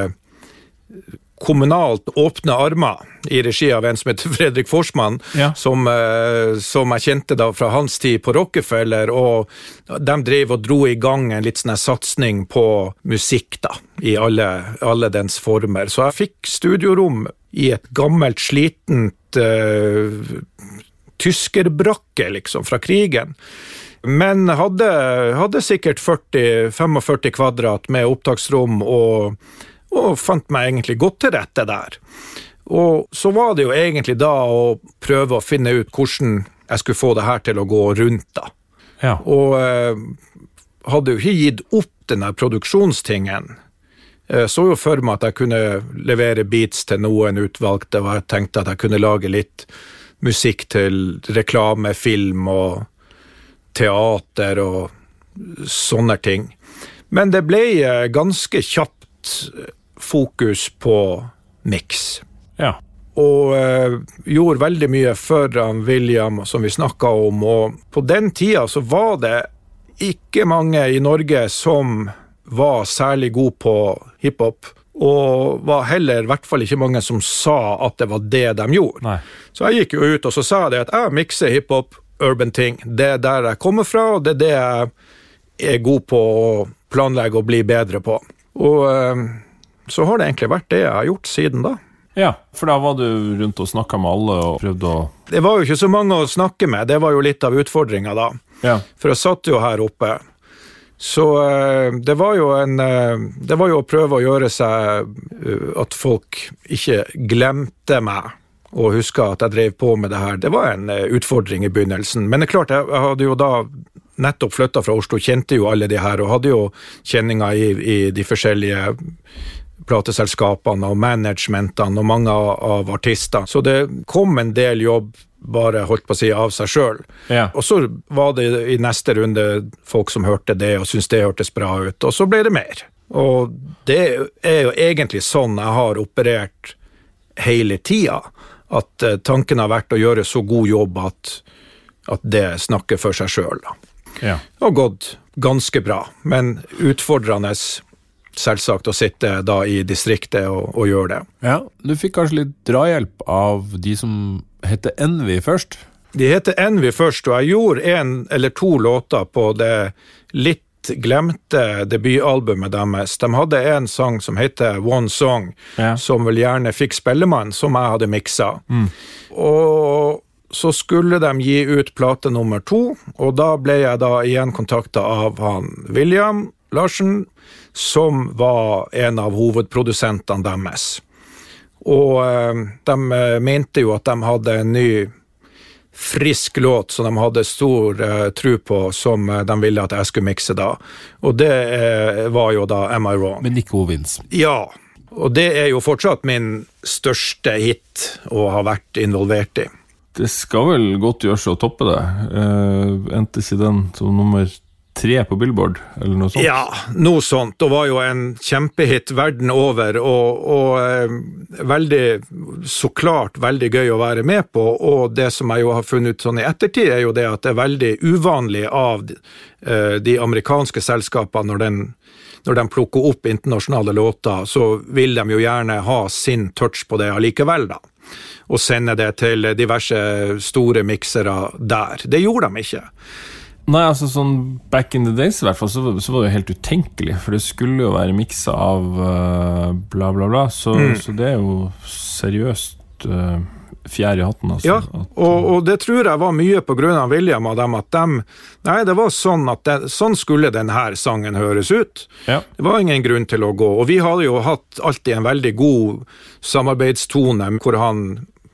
kommunalt åpne armer i regi av en som heter Fredrik Forsmann, ja. som, eh, som, jeg kjente da fra hans tid på Rockefeller. og De drev og dro i gang en litt sånn satsing på musikk da, i alle, alle, dens former. Så jeg fikk studiorom i et gammelt, slitent uh, tyskerbrakke, liksom, fra krigen. Men hadde, hadde sikkert 40-45 kvadrat med opptaksrom og og fant meg egentlig godt til rette der. Og så var det jo egentlig da å prøve å finne ut hvordan jeg skulle få det her til å gå rundt, da. Ja. Og eh, hadde jo ikke gitt opp den der produksjonstingen. Jeg eh, så jo for meg at jeg kunne levere beats til noen utvalgte, og jeg tenkte at jeg kunne lage litt musikk til reklame, film og teater og sånne ting. Men det ble eh, ganske kjapt fokus på mix. Ja. Og eh, gjorde veldig mye for William, som vi snakka om. Og på den tida så var det ikke mange i Norge som var særlig gode på hiphop. Og var heller i hvert fall ikke mange som sa at det var det de gjorde. Nei. Så jeg gikk jo ut og så sa det at jeg mikser hiphop, urban ting. Det er der jeg kommer fra, og det er det jeg er god på å planlegge og bli bedre på. Og øh, så har det egentlig vært det jeg har gjort siden da. Ja, for da var du rundt og snakka med alle og prøvde å Det var jo ikke så mange å snakke med, det var jo litt av utfordringa da. Ja. For jeg satt jo her oppe. Så eh, det var jo en eh, Det var jo å prøve å gjøre seg eh, At folk ikke glemte meg og huska at jeg drev på med det her. Det var en utfordring i begynnelsen. Men det er klart, jeg hadde jo da nettopp flytta fra Oslo, kjente jo alle de her og hadde jo kjenninger i, i de forskjellige plateselskapene og managementene og mange av artistene. Så det kom en del jobb bare holdt på å si av seg sjøl. Ja. Og så var det i neste runde folk som hørte det og syntes det hørtes bra ut, og så ble det mer. Og det er jo egentlig sånn jeg har operert hele tida. At eh, tanken har vært å gjøre så god jobb at, at det snakker for seg sjøl. Ja. Og gått ganske bra, men utfordrende selvsagt å sitte da i distriktet og, og gjøre det. Ja, Du fikk kanskje litt drahjelp av de som heter Envy først? De heter Envy først, og jeg gjorde en eller to låter på det litt glemte debutalbumet deres. De hadde en sang som heter One Song, Ja. som vel gjerne fikk Spellemann, som jeg hadde miksa. Og så skulle de gi ut plate nummer to, og da ble jeg da igjen kontakta av han William Larsen, som var en av hovedprodusentene deres. Og eh, de eh, mente jo at de hadde en ny frisk låt som de hadde stor eh, tro på, som de ville at jeg skulle mikse da. Og det var jo da Am I Wrong? Med Nico Wins. Ja, og det er jo fortsatt min største hit å ha vært involvert i. Det skal vel godt gjøres å toppe det. Uh, endte ikke den som nummer tre på Billboard, eller noe sånt? Ja, noe sånt. Det var jo en kjempehit verden over, og, og eh, veldig, så klart veldig gøy å være med på. Og det som jeg jo har funnet ut sånn i ettertid, er jo det at det er veldig uvanlig av eh, de amerikanske selskapene når den når de plukker opp internasjonale låter, så vil de jo gjerne ha sin touch på det allikevel, da. Og sende det til diverse store miksere der. Det gjorde de ikke. Nei, altså sånn back in the days i hvert fall, så, så var det jo helt utenkelig. For det skulle jo være miksa av uh, bla, bla, bla. Så, så det er jo seriøst uh, fjær i hatten, altså. Ja, At- og, og det tror jeg var mye av William og dem, at dem Nei, det var sånn at det, sånn skulle denne sangen høres ut. ja. Det var ingen grunn til å gå. Og vi hadde jo hatt alltid en veldig god samarbeidstone, hvor han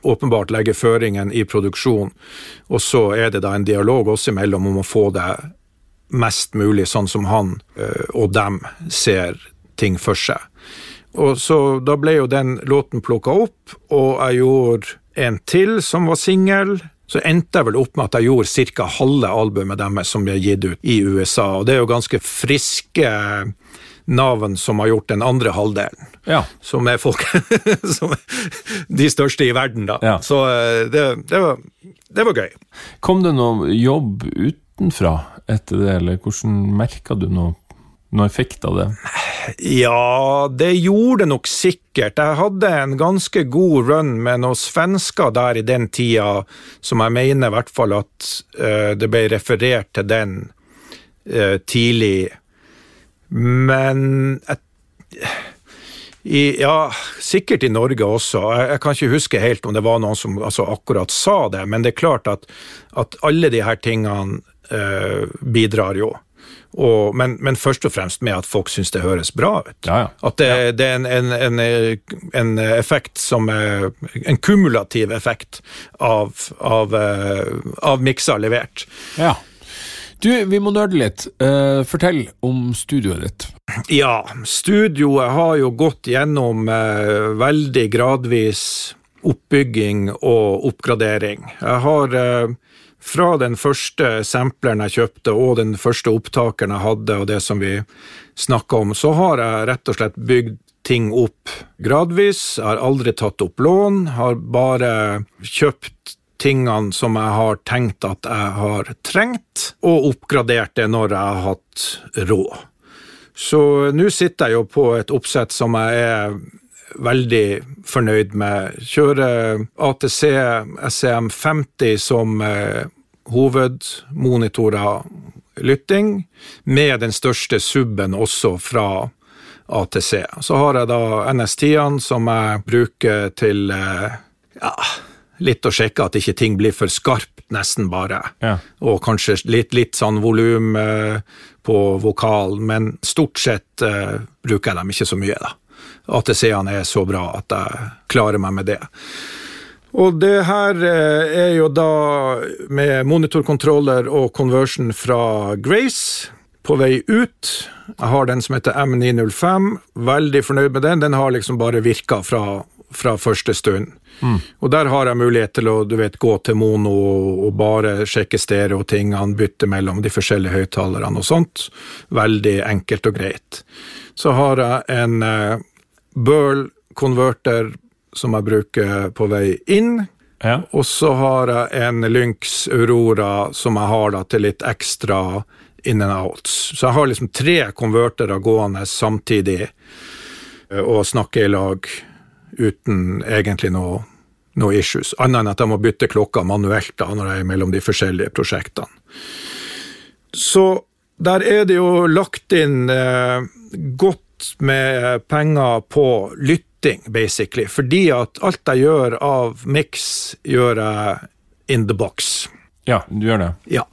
åpenbart legger føringen i produksjon, og så er det da en dialog oss imellom om å få det mest mulig sånn som han øh, og dem ser ting for seg. Og så Da ble jo den låten plukka opp, og jeg gjorde en til som var singel. Så endte jeg vel opp med at jeg gjorde ca. halve albumet deres som ble gitt ut i USA. Og det er jo ganske friske navn som har gjort den andre halvdelen. ja. Som er folk som er de største i verden, da. Ja. Så eh, det, det, var, det var gøy. Kom det noe jobb utenfra etter det, eller hvordan merka du noe, noe effekt av det? Ja, det gjorde det nok sikkert. Jeg hadde en ganske god run med noen svensker der i den tida, som jeg mener i hvert fall at uh, det ble referert til den uh, tidlig. Men jeg, i, Ja, sikkert i Norge også. Jeg, jeg kan ikke huske helt om det var noen som altså, akkurat sa det, men det er klart at, at alle de her tingene eh, bidrar jo. Og, men, men først og fremst med at folk syns det høres bra ut. Ja, ja. At det, det er en, en, en, en effekt som er En kumulativ effekt av, av, eh, av mikser levert. Ja. Du, vi må nøle litt. Uh, fortell om studioet ditt. Ja, studioet har jo gått gjennom uh, veldig gradvis oppbygging og oppgradering. Jeg har uh, fra den første sampleren jeg kjøpte og den første opptakeren jeg hadde, og det som vi snakka om, så har jeg rett og slett bygd ting opp gradvis. Jeg har aldri tatt opp lån, har bare kjøpt tingene som jeg har tenkt at jeg har trengt, og oppgradert det når jeg har hatt råd. Så nå sitter jeg jo på et oppsett som jeg er veldig fornøyd med. Kjører ATC SCM50 som eh, hovedmonitorer lytting, med den største subben også fra ATC. Så har jeg da NS10-ene som jeg bruker til eh, ja, litt å sjekke at ikke ting blir for skarpt, nesten bare. Ja. Og kanskje litt, litt sånn volum eh, på vokal, men stort sett eh, bruker jeg dem ikke så mye, da. ATC-ene er så bra at jeg klarer meg med det. Og det her eh, er jo da med monitorkontroller og conversion fra Grace på vei ut. Jeg har den som heter M905, veldig fornøyd med den. Den har liksom bare virka fra, fra første stund. Og der har jeg mulighet til å du vet, gå til mono og bare sjekke stereotingene, bytte mellom de forskjellige høyttalerne og sånt. Veldig enkelt og greit. Så har jeg en eh, Burl-konverter som jeg bruker på vei inn. Ja. Og så har jeg en Lynx Aurora som jeg har da til litt ekstra in and outs. Så jeg har liksom tre konvertere gående samtidig eh, og snakke i lag uten egentlig noe noe issues, annet enn at jeg må bytte klokka manuelt da, når jeg er mellom de forskjellige prosjektene. Så der er det jo lagt inn eh, godt med penger på lytting, basically, fordi at alt jeg gjør av mix, gjør jeg in the box. Ja, du gjør det. Ja.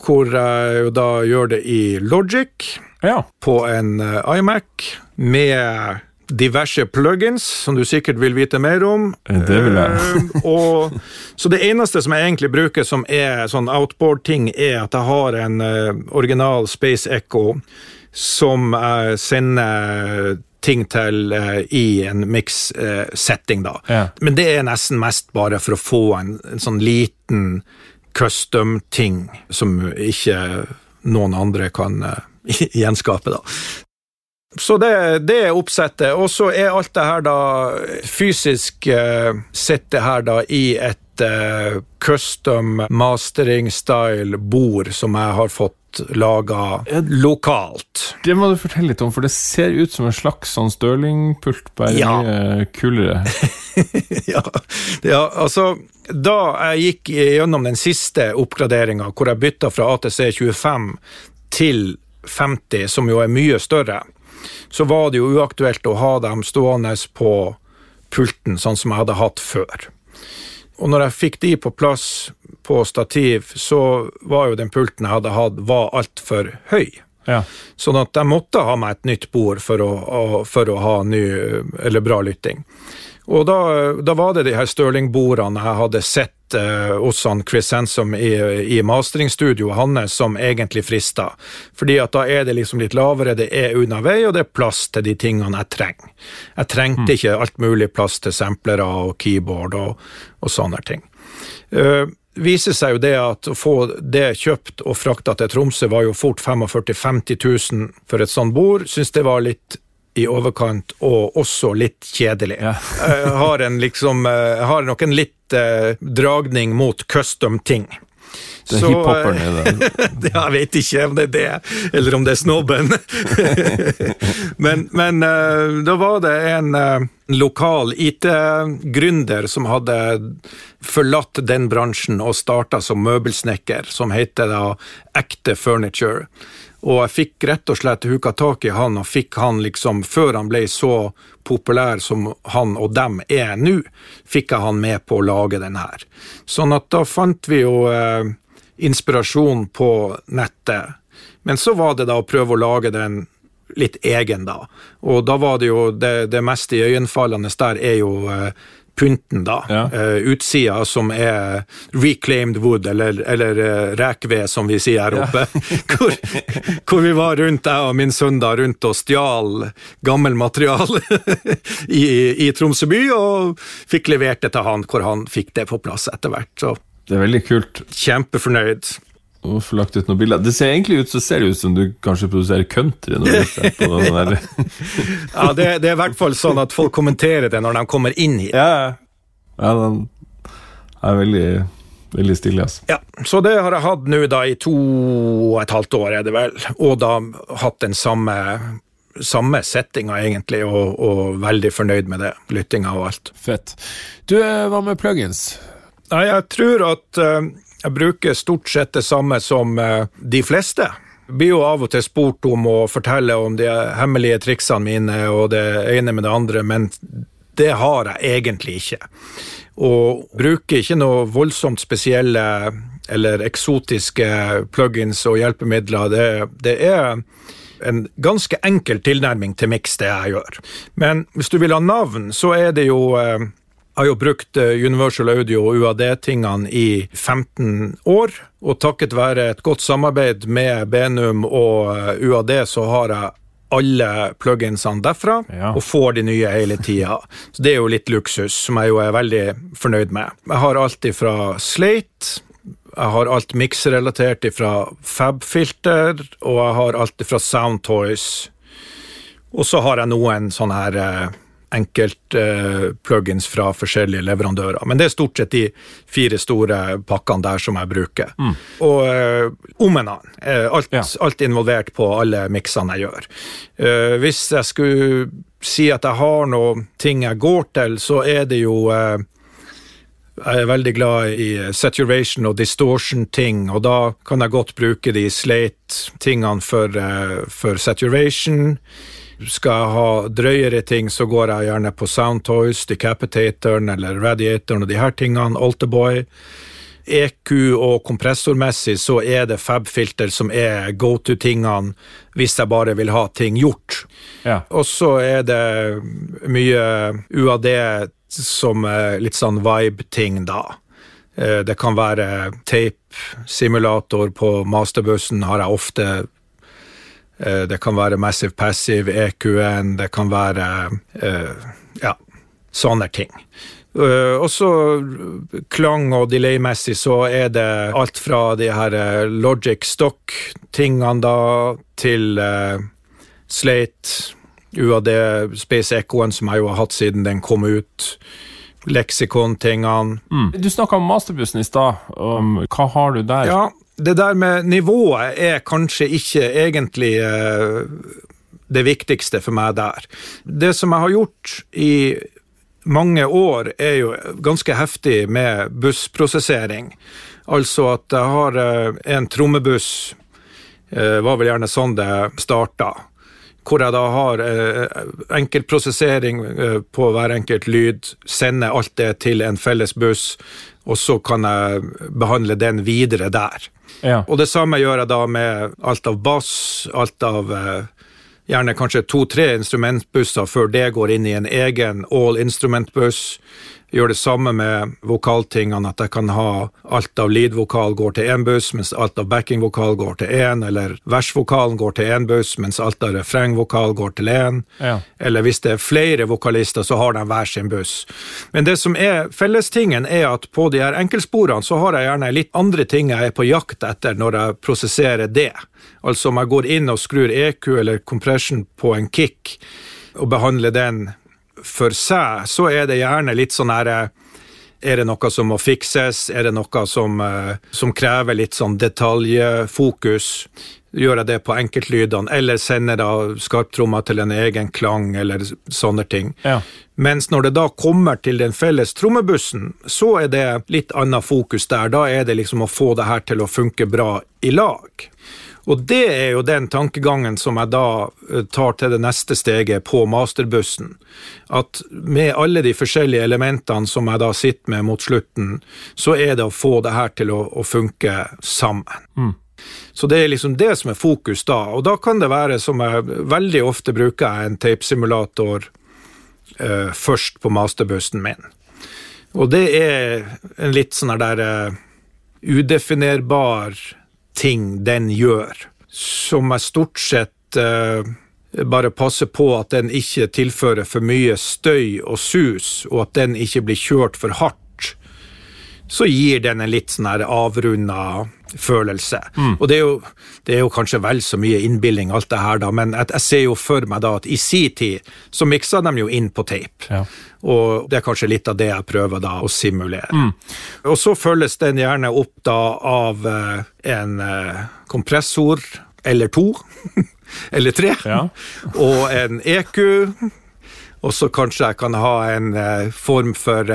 Hvor jeg jo da gjør det i Logic, Ja. på en eh, iMac, med diverse plugins, som du sikkert vil vite mer om. Det vil jeg. Eh, og, så det eneste som jeg egentlig bruker som er sånn outboard-ting, er at jeg har en eh, original Space Echo som jeg sender ting til uh, i en mix-setting, da. Ja. Men det er nesten mest bare for å få en, en sånn liten custom-ting som ikke noen andre kan uh, gjenskape, da. Så det, det er oppsettet, og så er alt det her da fysisk uh, sitter her da i et eh, custom mastering-style-bord som jeg har fått laga lokalt. Det må du fortelle litt om, for det ser ut som en slags sånn Stirling-pult, bare Ja. mye kulere. ja, ja, altså Da jeg gikk gjennom den siste oppgraderinga, hvor jeg bytta fra ATC 25 til 50, som jo er mye større, så var det jo uaktuelt å ha dem stående på pulten, sånn som jeg hadde hatt før. Og når jeg fikk de på plass på stativ, så var jo den pulten jeg hadde hatt, var altfor høy. Ja. Sånn at jeg måtte ha meg et nytt bord for å, for å ha ny eller bra lytting. Og da, da var det de her Stirling-bordene jeg hadde sett eh, hos han Chris Hansom i, i masteringstudioet hans som egentlig frista. Fordi at da er det liksom litt lavere, det er unna vei, og det er plass til de tingene jeg trenger. Jeg trengte ikke alt mulig plass til samplere og keyboard og, og sånne ting. Uh, viser seg jo det at å få det kjøpt og frakta til Tromsø var jo fort 45 000-50 000 for et sånt bord. Syns det var litt i overkant, og også litt kjedelig. Ja. jeg har en liksom eh, har nok en litt eh, dragning mot custom ting. Det er Så, hiphoperen eh, i det. jeg vet ikke om det er det, eller om det er snobben. men men eh, da var det en eh, lokal IT-gründer som hadde forlatt den bransjen og starta som møbelsnekker, som heter da Ekte Furniture. Og jeg fikk rett og slett huka tak i han, og fikk han liksom, før han ble så populær som han og dem er nå, fikk jeg han med på å lage den her. Sånn at da fant vi jo eh, inspirasjon på nettet. Men så var det da å prøve å lage den litt egen, da. Og da var det jo det, det mest iøynefallende der er jo eh, pynten, da. Ja. Uh, utsida som er reclaimed wood, eller, eller uh, rekved, som vi sier her oppe. hvor, hvor vi var rundt, jeg og min sønn da, rundt og stjal gammel materiale i, i Tromsø by, og fikk levert det til han, hvor han fikk det på plass etter hvert. Så Det er veldig kult kjempefornøyd. Å få lagt ut noen bilder. Det ser egentlig ut, så ser det ut som du kanskje produserer country når du ser på den der. Ja, det, det er i hvert fall sånn at folk kommenterer det når de kommer inn hit. Ja, ja den er veldig, veldig stilig, altså. Ja, Så det har jeg hatt nå da i to og et halvt år, er det vel, og da hatt den samme, samme settinga egentlig, og, og veldig fornøyd med det. Lyttinga og alt. Fett. Du, eh, hva med plugins? Nei, jeg tror at eh, jeg bruker stort sett det samme som eh, de fleste. Jeg blir jo av og til spurt om å fortelle om de hemmelige triksene mine og det ene med det andre, men det har jeg egentlig ikke. Og bruker ikke noe voldsomt spesielle eller eksotiske plugins og hjelpemidler. Det, det er en ganske enkel tilnærming til miks, det jeg gjør. Men hvis du vil ha navn, så er det jo eh, jeg har jo brukt eh, Universal Audio og UAD-tingene i 15 år, og takket være et godt samarbeid med Benum og eh, UAD, så har jeg alle pluginsene derfra, Ja. og får de nye hele tida. Så det er jo litt luksus, som jeg jo er veldig fornøyd med. Jeg har alt ifra Slate, jeg har alt miksrelatert ifra Fabfilter, og jeg har alt ifra Soundtoys. Og så har jeg noen sånne her eh, enkelt eh, plugins fra forskjellige leverandører. Men det er stort sett de fire store pakkene der som jeg bruker. Og eh, om en annen. Eh, alt, Ja. alt involvert på alle miksene jeg gjør. Eh, hvis jeg skulle si at jeg har noe ting jeg går til, så er det jo eh, Jeg er veldig glad i saturation og distortion-ting, og da kan jeg godt bruke de slate-tingene for, eh, for, saturation. Skal jeg ha drøyere ting, så går jeg gjerne på Soundtoys, Decapitatoren eller Radiatoren og de her tingene. Alterboy. EQ og kompressormessig så er det Fabfilter som er go to-tingene hvis jeg bare vil ha ting gjort. Ja. Og så er det mye UAD som litt sånn vibe-ting, da. Eh, det kan være tape-simulator på masterbussen, har jeg ofte. Eh, det kan være Massive Passive, EQN, det kan være eh, ja, sånne ting. Uh, og så klang- og delay-messig så er det alt fra de her Logic Stock-tingene da, til uh, Slate, UAD, Space Echoen, som jeg jo har hatt siden den kom ut. Leksikon-tingene. Mm. Du snakka om masterbussen i stad. Um, hva har du der? Ja, Det der med nivået er kanskje ikke egentlig det viktigste for meg der. Det som jeg har gjort i mange år er jo ganske heftig med bussprosessering. Altså at jeg har eh, en trommebuss, eh, var vel gjerne sånn det starta. Hvor jeg da har enkel enkeltprosessering på hver enkelt lyd, sender alt det til en felles buss, og så kan jeg behandle den videre der. Ja. Og det samme gjør jeg da med alt av bass, alt av gjerne kanskje to-tre instrumentbusser før det går inn i en egen all instrument-buss. Gjør det samme med vokaltingene, at jeg kan ha alt av lead-vokal går til én buss, mens alt av backing-vokal går til én, eller versvokalen går til én buss, mens alt av refreng-vokal går til én. Ja. Eller hvis det er flere vokalister, så har de hver sin buss. Men det som er fellestingen, er at på de her enkeltsporene så har jeg gjerne litt andre ting jeg er på jakt etter når jeg prosesserer det. Altså om jeg går inn og skrur EQ eller compression på en kick, og behandler den for seg, så er det gjerne litt sånn herre er det noe som må fikses? Er det noe som, eh, som krever litt sånn detaljfokus? Gjør jeg det på enkeltlydene, eller sender da skarptromma til en egen klang, eller sånne ting. Ja. Mens når det da kommer til den felles trommebussen, så er det litt annet fokus der. Da er det liksom å få det her til å funke bra i lag. Og det er jo den tankegangen som jeg da eh, tar til det neste steget på masterbussen. At med alle de forskjellige elementene som jeg da sitter med mot slutten, så er det å få det her til å, å funke sammen. Mm. Så det er liksom det som er fokus da. Og da kan det være, som jeg veldig ofte bruker, en tapesimulator uh, først på masterbussen min. Og det er en litt sånn der uh, udefinerbar ting den gjør, som jeg stort sett uh, bare passer på at den ikke tilfører for mye støy og sus, og at den ikke blir kjørt for hardt, så gir den en litt sånn avrunda følelse. Mm. Og det er, jo, det er, jo, kanskje vel så mye innbilning, alt det her, da, men jeg, jeg ser jo for meg da at i sin tid så miksa de jo inn på tape. Ja. Og det er kanskje litt av det jeg prøver da å simulere. Mm. Og så følges den gjerne opp da av eh, en eh, kompressor eller to. eller tre. Ja. og en EQ. Og så kanskje jeg kan ha en eh, form for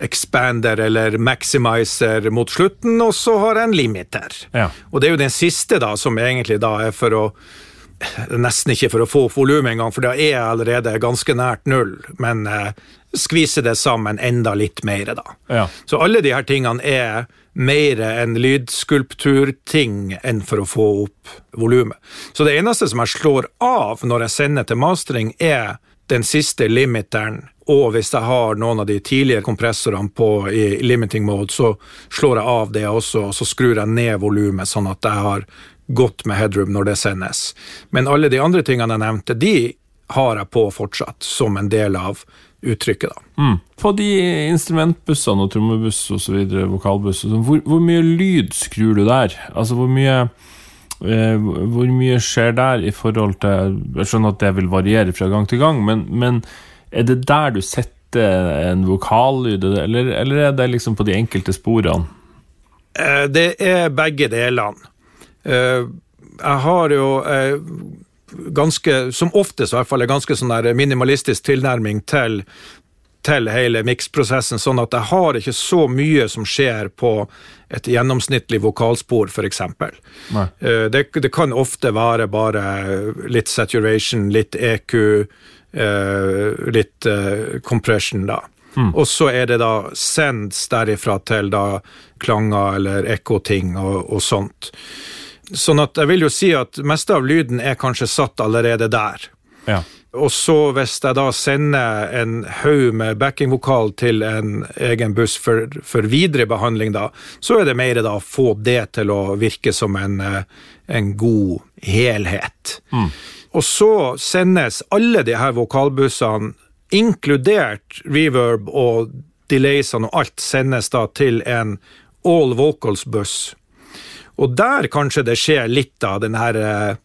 expander eller maximizer mot slutten, og så har jeg en limiter. Ja. Og det er jo den siste da, som egentlig da er for å Nesten ikke for å få opp volumet engang, for da er jeg allerede ganske nært null. Men eh, skvise det sammen enda litt mer, da. Ja. Så alle de her tingene er mer en lydskulpturting enn for å få opp volumet. Så det eneste som jeg slår av når jeg sender til mastering, er den siste limiteren. Og hvis jeg har noen av de tidligere kompressorene på i limiting mode, så slår jeg av det også, og så skrur jeg ned volumet, sånn at jeg har godt med headroom når det sendes. Men alle de andre tingene jeg nevnte, de har jeg på fortsatt, som en del av uttrykket. da. Mm. På de instrumentbussene og trommebuss osv., vokalbuss, sånn, hvor, hvor mye lyd skrur du der? Altså hvor mye hvor mye skjer der i forhold til Jeg skjønner at det vil variere fra gang til gang, men, men er det der du setter en vokallyd, eller, eller er det liksom på de enkelte sporene? Eh, det er begge delene. Eh, jeg har jo eh, ganske, som oftest i hvert fall, en ganske sånn minimalistisk tilnærming til til hele miksprosessen, sånn at jeg har ikke så mye som skjer på et gjennomsnittlig vokalspor, f.eks. Eh, Det, det kan ofte være bare litt saturation, litt EQ, eh, litt eh, compression, da. Og så er det da sends derifra til da klanger eller ekkoting og, og sånt. Sånn at jeg vil jo si at meste av lyden er kanskje satt allerede der. Ja. Og så hvis jeg da sender en haug med backingvokal til en egen buss for, for videre behandling, da, så er det mer da å få det til å virke som en, eh, en god helhet. Og så sendes alle de her vokalbussene, inkludert reverb og delaysene og alt, sendes da til en all vocals-buss. Og der kanskje det skjer litt av den her eh,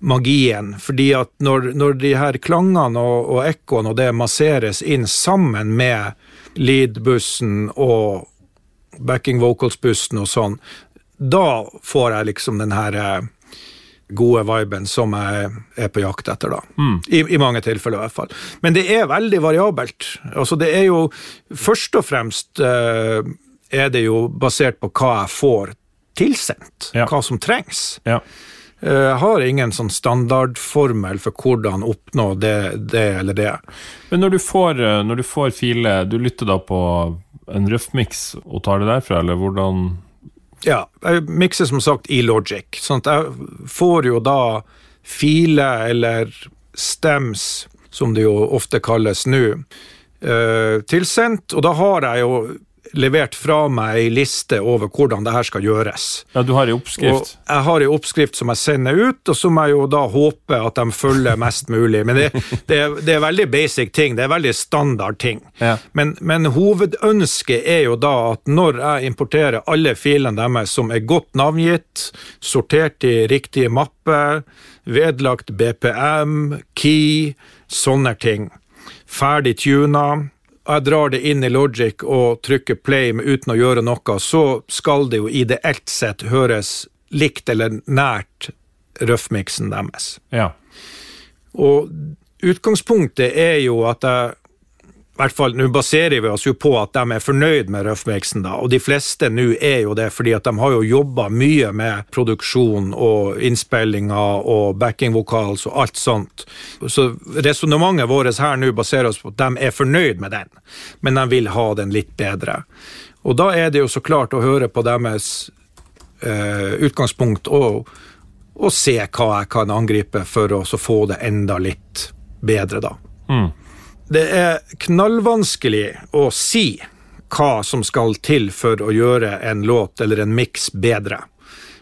magien, fordi at når, når de her klangene og, og ekkoene og det masseres inn sammen med lead-bussen og backing vocals-bussen og sånn, da får jeg liksom den her eh, gode viben som jeg er på jakt etter, da. I, I mange tilfeller, i hvert fall. Men det er veldig variabelt. Altså, det er jo først og fremst eh, er det jo basert på hva jeg får tilsendt, Ja. hva som trengs. ja. Eh, Jeg har ingen sånn standardformel for hvordan oppnå det, det eller det. Men når du får, eh, når du får filer, du lytter da på en røffmiks og tar det derfra, eller hvordan Ja, jeg mikser som sagt i Logic, sånn at jeg får jo da filer eller stems, som det jo ofte kalles nå, eh, tilsendt, og da har jeg jo levert fra meg ei liste over hvordan det her skal gjøres. Ja, du har ei Og oppskrift. jeg har ei oppskrift som jeg sender ut, og så må jeg jo da håpe at de følger mest mulig. Men det, det, er, det er veldig basic ting, det er veldig standard ting. Ja. Men, men hovedønsket er jo da at når jeg importerer alle filene deres som er godt navngitt, sortert i riktige mapper, vedlagt BPM, key, sånne ting, ferdig tuna, jeg drar det inn i Logic og trykker play med- uten å gjøre noe, så skal det jo ideelt sett høres likt eller nært røffmiksen deres. Ja. Og utgangspunktet er jo at jeg hvert fall, Nå baserer vi oss jo på at de er fornøyd med røffmiksen, da, og de fleste nå er jo det, fordi at de har jo jobba mye med produksjon og innspillinger og backingvokals og alt sånt. Så resonnementet vårt her nå baserer oss på at de er fornøyd med den, men de vil ha den litt bedre. Og da er det jo så klart å høre på deres eh, utgangspunkt og, og se hva jeg kan angripe for å få det enda litt bedre, da. Mm. Det er knallvanskelig å si hva som skal til for å gjøre en låt eller en miks bedre.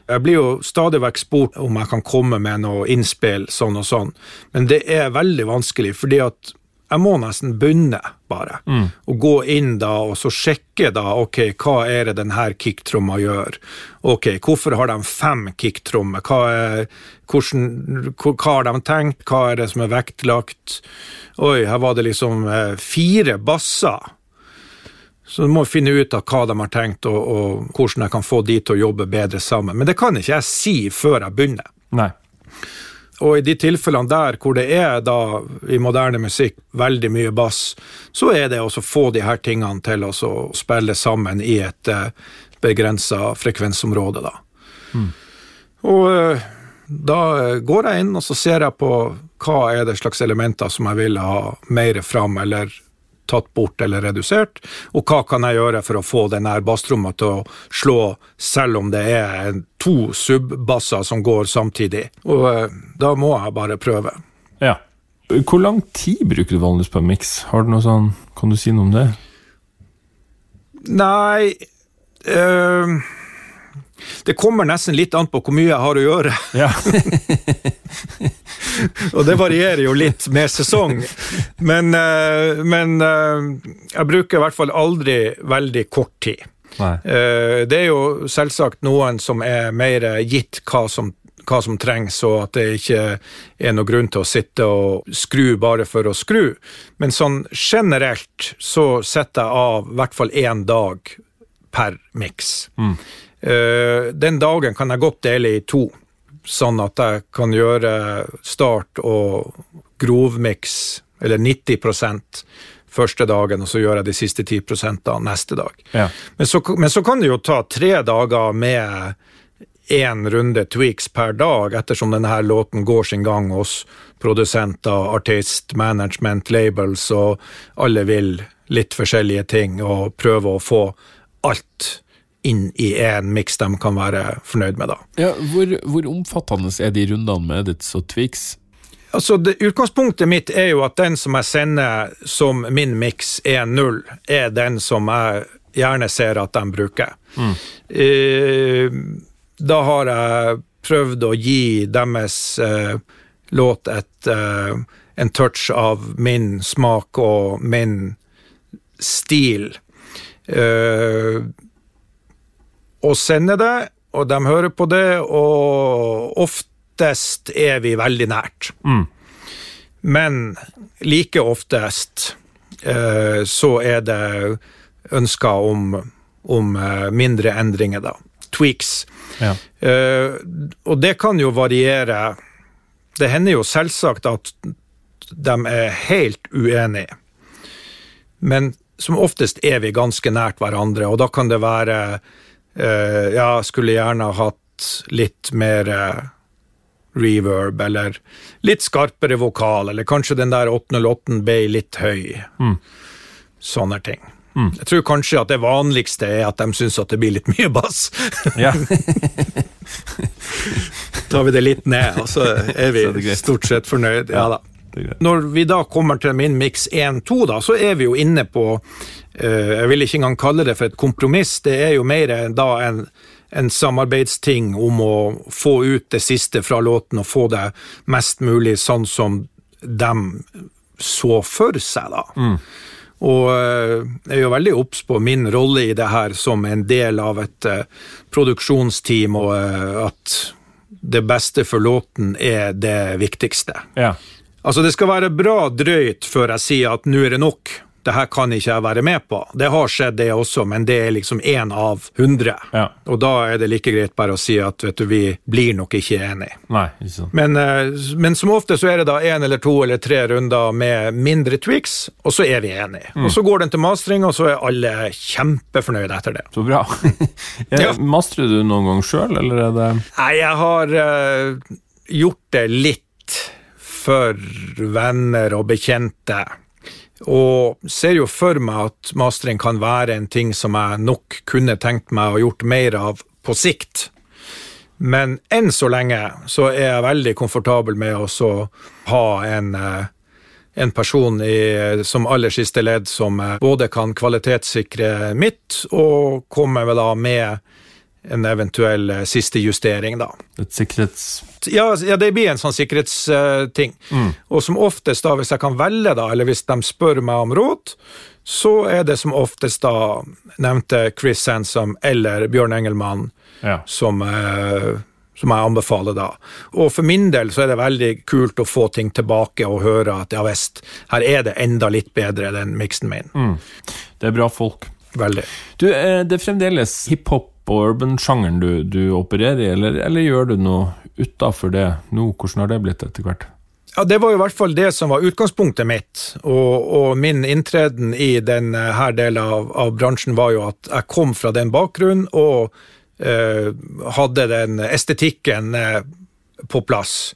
Jeg blir jo stadig vekk spurt om jeg kan komme med noe innspill sånn og sånn, men det er veldig vanskelig, fordi at jeg må nesten begynne, bare. Og gå inn da og så sjekke da, ok, hva er det denne kicktromma gjør? Ok, hvorfor har de fem kicktrommer? Hva, er- hvordan- hva hva har de tenkt? Hva er det som er vektlagt? Oi, her var det liksom eh, fire basser. Så du må finne ut av hva de har tenkt, og, og hvordan jeg kan få de til å jobbe bedre sammen. Men det kan ikke jeg si før jeg begynner. Nei. Og i de tilfellene der hvor det er da i moderne musikk veldig mye bass, så er det å få de her tingene til å spille sammen i et eh, begrensa frekvensområde, da. Og eh, da går jeg inn og så ser jeg på hva er det slags elementer som jeg vil ha mer fram eller tatt bort eller redusert, og hva kan jeg gjøre for å få den her basstromma til å slå selv om det er en- to subbasser som går samtidig. Og eh, da må jeg bare prøve. Ja. Hvor lang tid bruker du vanligvis på en miks? Har du noe sånn Kan du si noe om det? Nei eh, Det kommer nesten litt an på hvor mye jeg har å gjøre. Ja. Og det varierer jo litt med sesong. Men, eh, men eh, jeg bruker i hvert fall aldri veldig kort tid. Nei. Eh, Det er jo selvsagt noen som er mer gitt hva som, hva som trengs, og at det ikke er noen grunn til å sitte og skru bare for å skru. Men sånn generelt så setter jeg av i hvert fall én dag per miks. Eh, Den dagen kan jeg godt dele i to, sånn at jeg kan gjøre start og grovmiks, eller 90% første dagen, og så gjør jeg de siste 10% neste dag. Ja. Men så, men så kan det jo ta tre dager med én runde tweaks per dag, ettersom denne låten går sin gang hos produsenter, artist, management, labels, og alle vil litt forskjellige ting, og prøve å få alt inn i en miks de kan være fornøyd med, da. Ja, hvor, hvor omfattende er de rundene med edits og tweaks? Altså, det, Utgangspunktet mitt er jo at den som jeg sender som min miks 1.0, er den som jeg gjerne ser at de bruker. Eh, da har jeg prøvd å gi deres eh, låt et, eh, en touch av min smak og min stil. Eh, og sender det, og de hører på det, og oftest er vi veldig nært. Men like oftest eh, så er det ønsker om, om eh, mindre endringer, da. Tweaks. Ja. Eh, og det kan jo variere. Det hender jo selvsagt at de er helt uenige. Men som oftest er vi ganske nært hverandre, og da kan det være eh, Ja, skulle gjerne ha hatt litt mer eh, reverb, eller litt skarpere vokal, eller kanskje den der 808 ble litt høy. Sånne ting. Jeg tror kanskje at det vanligste er at de syns at det blir litt mye bass. Ja. tar vi det litt ned, og så er vi Så er stort sett fornøyd. Ja. Når vi da kommer til min miks 1-2, så er vi jo inne på Jeg vil ikke engang kalle det for et kompromiss, det er jo mer da en, en samarbeidsting om å få ut det siste fra låten og få det mest mulig sånn som de så for seg, da. Og eh, jeg er jo veldig obs på min rolle i det her som en del av et eh, produksjonsteam, og eh, at det beste for låten er det viktigste. Ja. Altså, det skal være bra drøyt før jeg sier at nå er det nok. Det her kan ikke jeg være med på. Det har skjedd, det også, men det er liksom én av hundre. Ja. Og da er det like greit bare å si at vet du, vi blir nok ikke enige. Nei, ikke sant. Men, eh, men som ofte så er det da én eller to eller tre runder med mindre tweaks, og så er vi enige. Og så går den til mastering, og så er alle kjempefornøyde etter det. Så bra. Ja. Mastrer du noen gang sjøl, eller er det Nei, jeg har uh, gjort det litt for venner og bekjente. Og ser jo for meg at mastering kan være en ting som jeg nok kunne tenkt meg å gjort mer av på sikt. Men enn så lenge så er jeg veldig komfortabel med å ha en, eh, en person i, som aller siste ledd som eh, både kan kvalitetssikre mitt, og komme vel da med en eventuell eh, siste justering, da. et sikkerhets... Ja, ja, det blir en sånn sikkerhetsting. Og som oftest, da, hvis jeg kan velge, da, eller hvis de spør meg om råd, så er det som oftest da nevnte Chris Sansom eller Bjørn Engelmann Ja. som, eh, som jeg anbefaler da. Og for min del så er det veldig kult å få ting tilbake og høre at ja visst, her er det enda litt bedre enn miksen min. Det er bra folk. Veldig. Du, eh, det er fremdeles hiphop urban-sjangeren du, du opererer i, eller, eller gjør du noe utafor det nå? Hvordan har det blitt etter hvert? Ja, Det var i hvert fall det som var utgangspunktet mitt, og, og min inntreden i denne delen av, av bransjen var jo at jeg kom fra den bakgrunnen og eh, hadde den estetikken eh, på plass.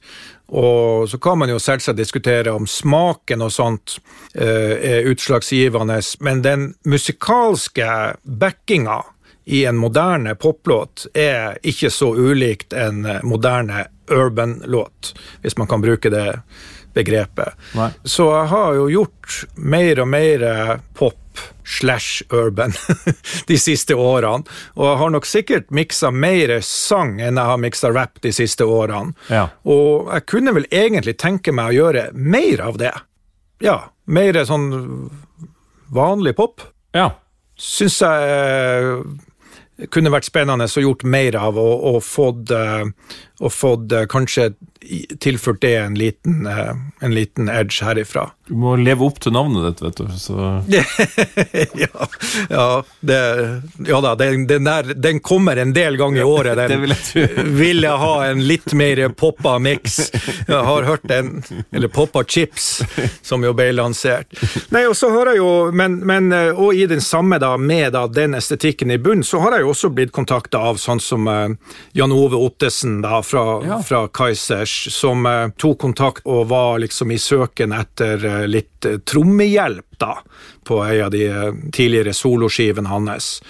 Og så kan man jo selvsagt diskutere om smaken og sånt eh, er utslagsgivende, men den musikalske backinga i en moderne poplåt er ikke så ulikt en moderne urban-låt, hvis man kan bruke det begrepet. Nei. Så jeg har jo gjort mer og mer pop slash urban de siste årene, og jeg har nok sikkert miksa mer sang enn jeg har miksa rap de siste årene. Ja. Og jeg kunne vel egentlig tenke meg å gjøre mer av det. Ja, mer sånn vanlig pop Ja. syns jeg kunne vært spennende å gjort mer av, og, og fått, eh, og fått eh, kanskje tilført det en liten, eh, en liten edge herifra. Du må leve opp til navnet ditt, vet du. Så ja, ja, det, ja da, den, den, der, den kommer en del ganger i året. Den vil jeg vil jeg ha en litt mer poppa mix. Jeg har hørt den, eller poppa chips, som jo ble lansert. Nei, og så har jeg jo, men, men eh, og i den samme, da, med da, den estetikken i bunn, så har jeg jo også blitt kontakta av sånn som eh, Jan Ove Ottesen da, fra, Ja. fra Kaizers, som eh, tok kontakt og var liksom i søken etter eh, litt eh, trommehjelp da, på en av de tidligere soloskivene hans.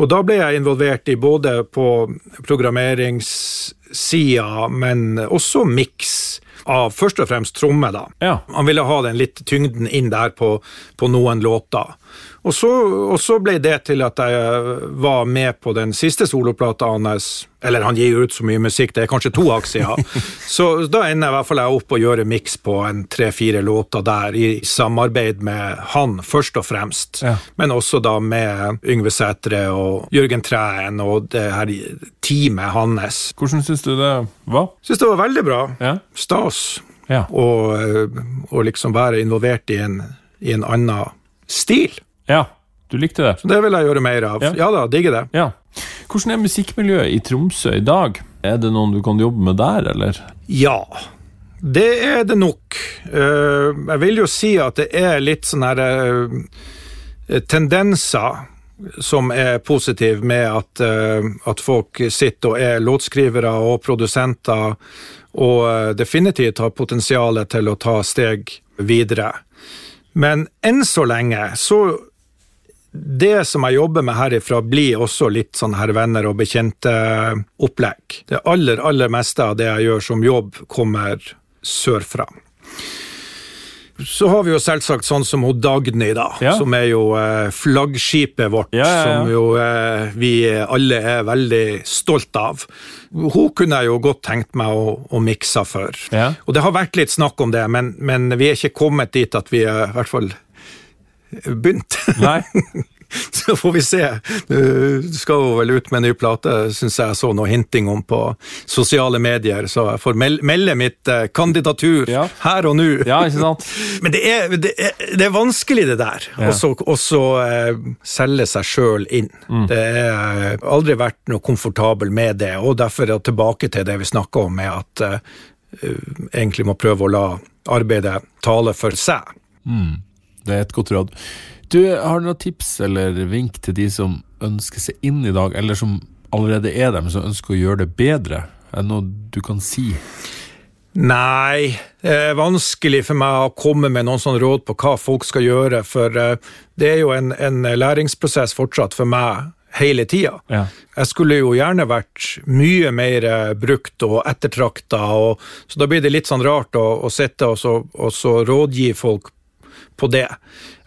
Og da ble jeg involvert i både på programmeringssida, men også miks av først og fremst tromme, da. Ja. Han ville ha den litt tyngden inn der på, på noen låter. Og så, og så ble det til at jeg var med på den siste soloplata hans. Eller han gir jo ut så mye musikk, det er kanskje to aksjer. Så da ender jeg i hvert fall jeg opp å gjøre miks på en tre-fire låter der, i samarbeid med han først og fremst. Ja. Men også da med Yngve Sætre og Jørgen Træen og det her teamet hans. hvordan syns du det var? Syns det var veldig bra. Ja. Stas Ja. og, eh, og liksom være involvert i en, i en annen stil. Ja. Du likte det? Så det vil jeg gjøre mer av. Ja. Ja, da, digger det. Ja. Hvordan er musikkmiljøet i Tromsø i dag? Er det noen du kan jobbe med der, eller? Ja, det er det nok. Eh, jeg vil jo si at det er litt sånne her, eh, tendenser som er positive med at, eh, at folk sitter og er låtskrivere og produsenter, og definitivt har potensial til å ta steg videre. Men enn så lenge så det som jeg jobber med herifra, blir også litt sånn herr venner og bekjente-opplegg. Det aller, aller meste av det jeg gjør som jobb, kommer sørfra. Så har vi jo selvsagt sånn som hun Dagny, da, Ja. som er jo eh, flaggskipet vårt, Ja, ja, som jo eh, vi alle er veldig stolt av. Hun kunne jeg jo godt tenkt meg å, å mikse for. Og det har vært litt snakk om det, men, men vi er ikke kommet dit at vi er i hvert fall begynt. Nei? Så får vi se. Du skal jo vel ut med en ny plate, syns jeg så noe hinting om på sosiale medier, så jeg får melde mitt eh, kandidatur Ja. her og nå. Ja, ikke sant? Men det er, det, er, det er vanskelig, det der. Ja. Så eh, selge seg sjøl inn. Mm. Det har eh, aldri vært noe komfortabel med det, og derfor er det tilbake til det vi snakka om, med at eh, egentlig må prøve å la arbeidet tale for seg. Det er et godt råd. Du, har du noen tips eller vink til de som ønsker seg inn i dag, eller som allerede er der, men som ønsker å gjøre det bedre? Er det noe du kan si? Nei, det er vanskelig for meg å komme med noen sånn råd på hva folk skal gjøre, for eh, det er jo en, en læringsprosess fortsatt for meg hele tida. Ja. Jeg skulle jo gjerne vært mye mer eh, brukt og ettertrakta, så da blir det litt sånn rart å, å sitte og så, og så rådgi folk på det.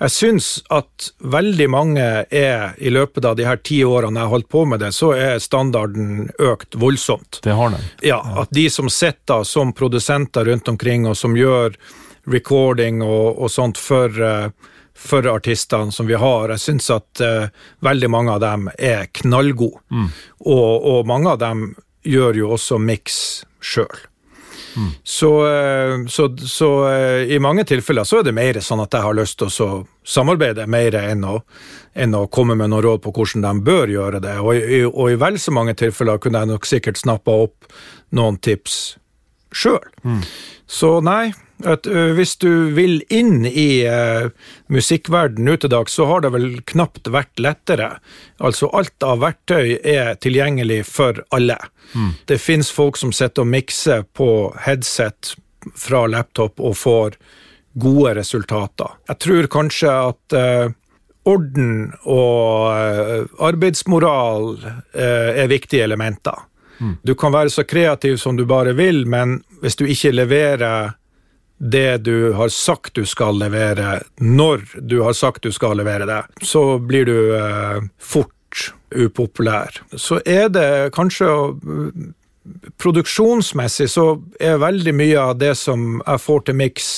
Jeg syns at veldig mange er, i løpet av de her ti årene jeg har holdt på med det, så er standarden økt voldsomt. Det har de. Ja, at de som sitter som produsenter rundt omkring, og som gjør recording og, og sånt for, uh, for artistene som vi har, jeg syns at uh, veldig mange av dem er knallgode. Og, og mange av dem gjør jo også mix sjøl. Så, eh, så, så eh, i mange tilfeller så er det mer sånn at jeg har lyst til å samarbeide mer enn å, enn å komme med noen råd på hvordan de bør gjøre det. Og i, og i vel så mange tilfeller kunne jeg nok sikkert snappa opp noen tips sjøl. Så nei, at, hvis du vil inn i uh, musikkverden nå til dags, så har det vel knapt vært lettere. Altså alt av verktøy er tilgjengelig for alle. Det fins folk som sitter og mikser på headset fra laptop og får gode resultater. Jeg tror kanskje at orden og arbeidsmoral er viktige elementer. Du kan være så kreativ som du bare vil, men hvis du ikke leverer det du har sagt du skal levere, når du har sagt du skal levere det, så blir du eh, fort upopulær. Så er det kanskje produksjonsmessig så er veldig mye av det som jeg får til mix,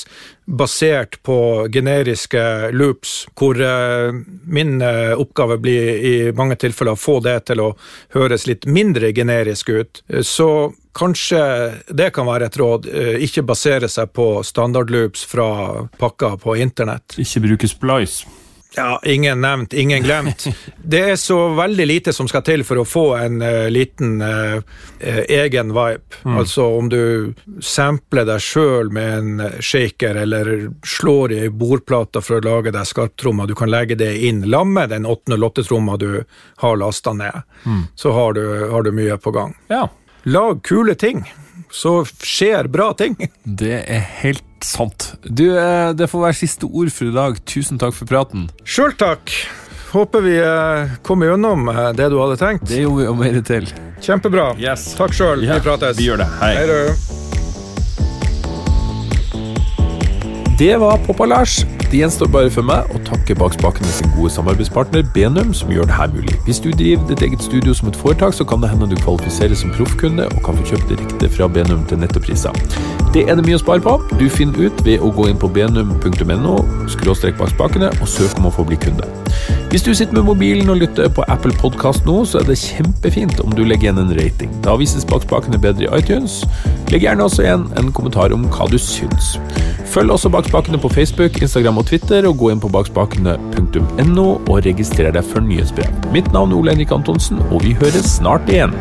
basert på generiske loops, hvor eh, min eh, oppgave blir i mange tilfeller å få det til å høres litt mindre generisk ut. Eh, Så kanskje det kan være et råd. Eh, ikke basere seg på standardloops fra pakker på internett. Ikke bruke splice. Ja, ingen nevnt, ingen glemt. Det er så veldig lite som skal til for å få en uh, liten uh, uh, egen vibe. Mm. Altså om du sampler deg sjøl med en shaker, eller slår i bordplata for å lage deg skarptromma, du kan legge det inn lamme den 808-tromma du har lasta ned, mm. så har du, har du mye på gang. Ja. Lag kule ting, så skjer bra ting. Det er helt sant. Du, eh, det får være siste ord for i dag. Tusen takk for praten. Sjøl takk. Håper vi eh, kom gjennom eh, det du hadde tenkt. Det gjorde vi og mer til. Kjempebra. Yes. Takk sjøl. Ja, vi prates. Vi gjør det. Hei. Hei Det var Poppa-Lars. Det gjenstår bare for meg å takke bak spakene sin gode samarbeidspartner Benum, som gjør det her mulig. Hvis du driver ditt eget studio som et foretak, så kan det hende du kvalifiserer som proffkunde og kan få kjøpt direkte fra Benum til nettopriser. Det er det mye å spare på. Du finner ut ved å gå inn på benum.no skråstrek bak spakene og søke om å få bli kunde. Hvis du sitter med mobilen og lytter på Apple Podkast nå, så er det kjempefint om du legger igjen en rating. Da vises bakspakene bedre i iTunes. Legg gjerne også igjen en kommentar om hva du syns. Følg også Bakspakene på Facebook, Instagram og Twitter, og gå inn på bakspakene.no og registrer deg for nyhetsbrev. Mitt navn er Ole Henrik Antonsen, og vi høres snart igjen.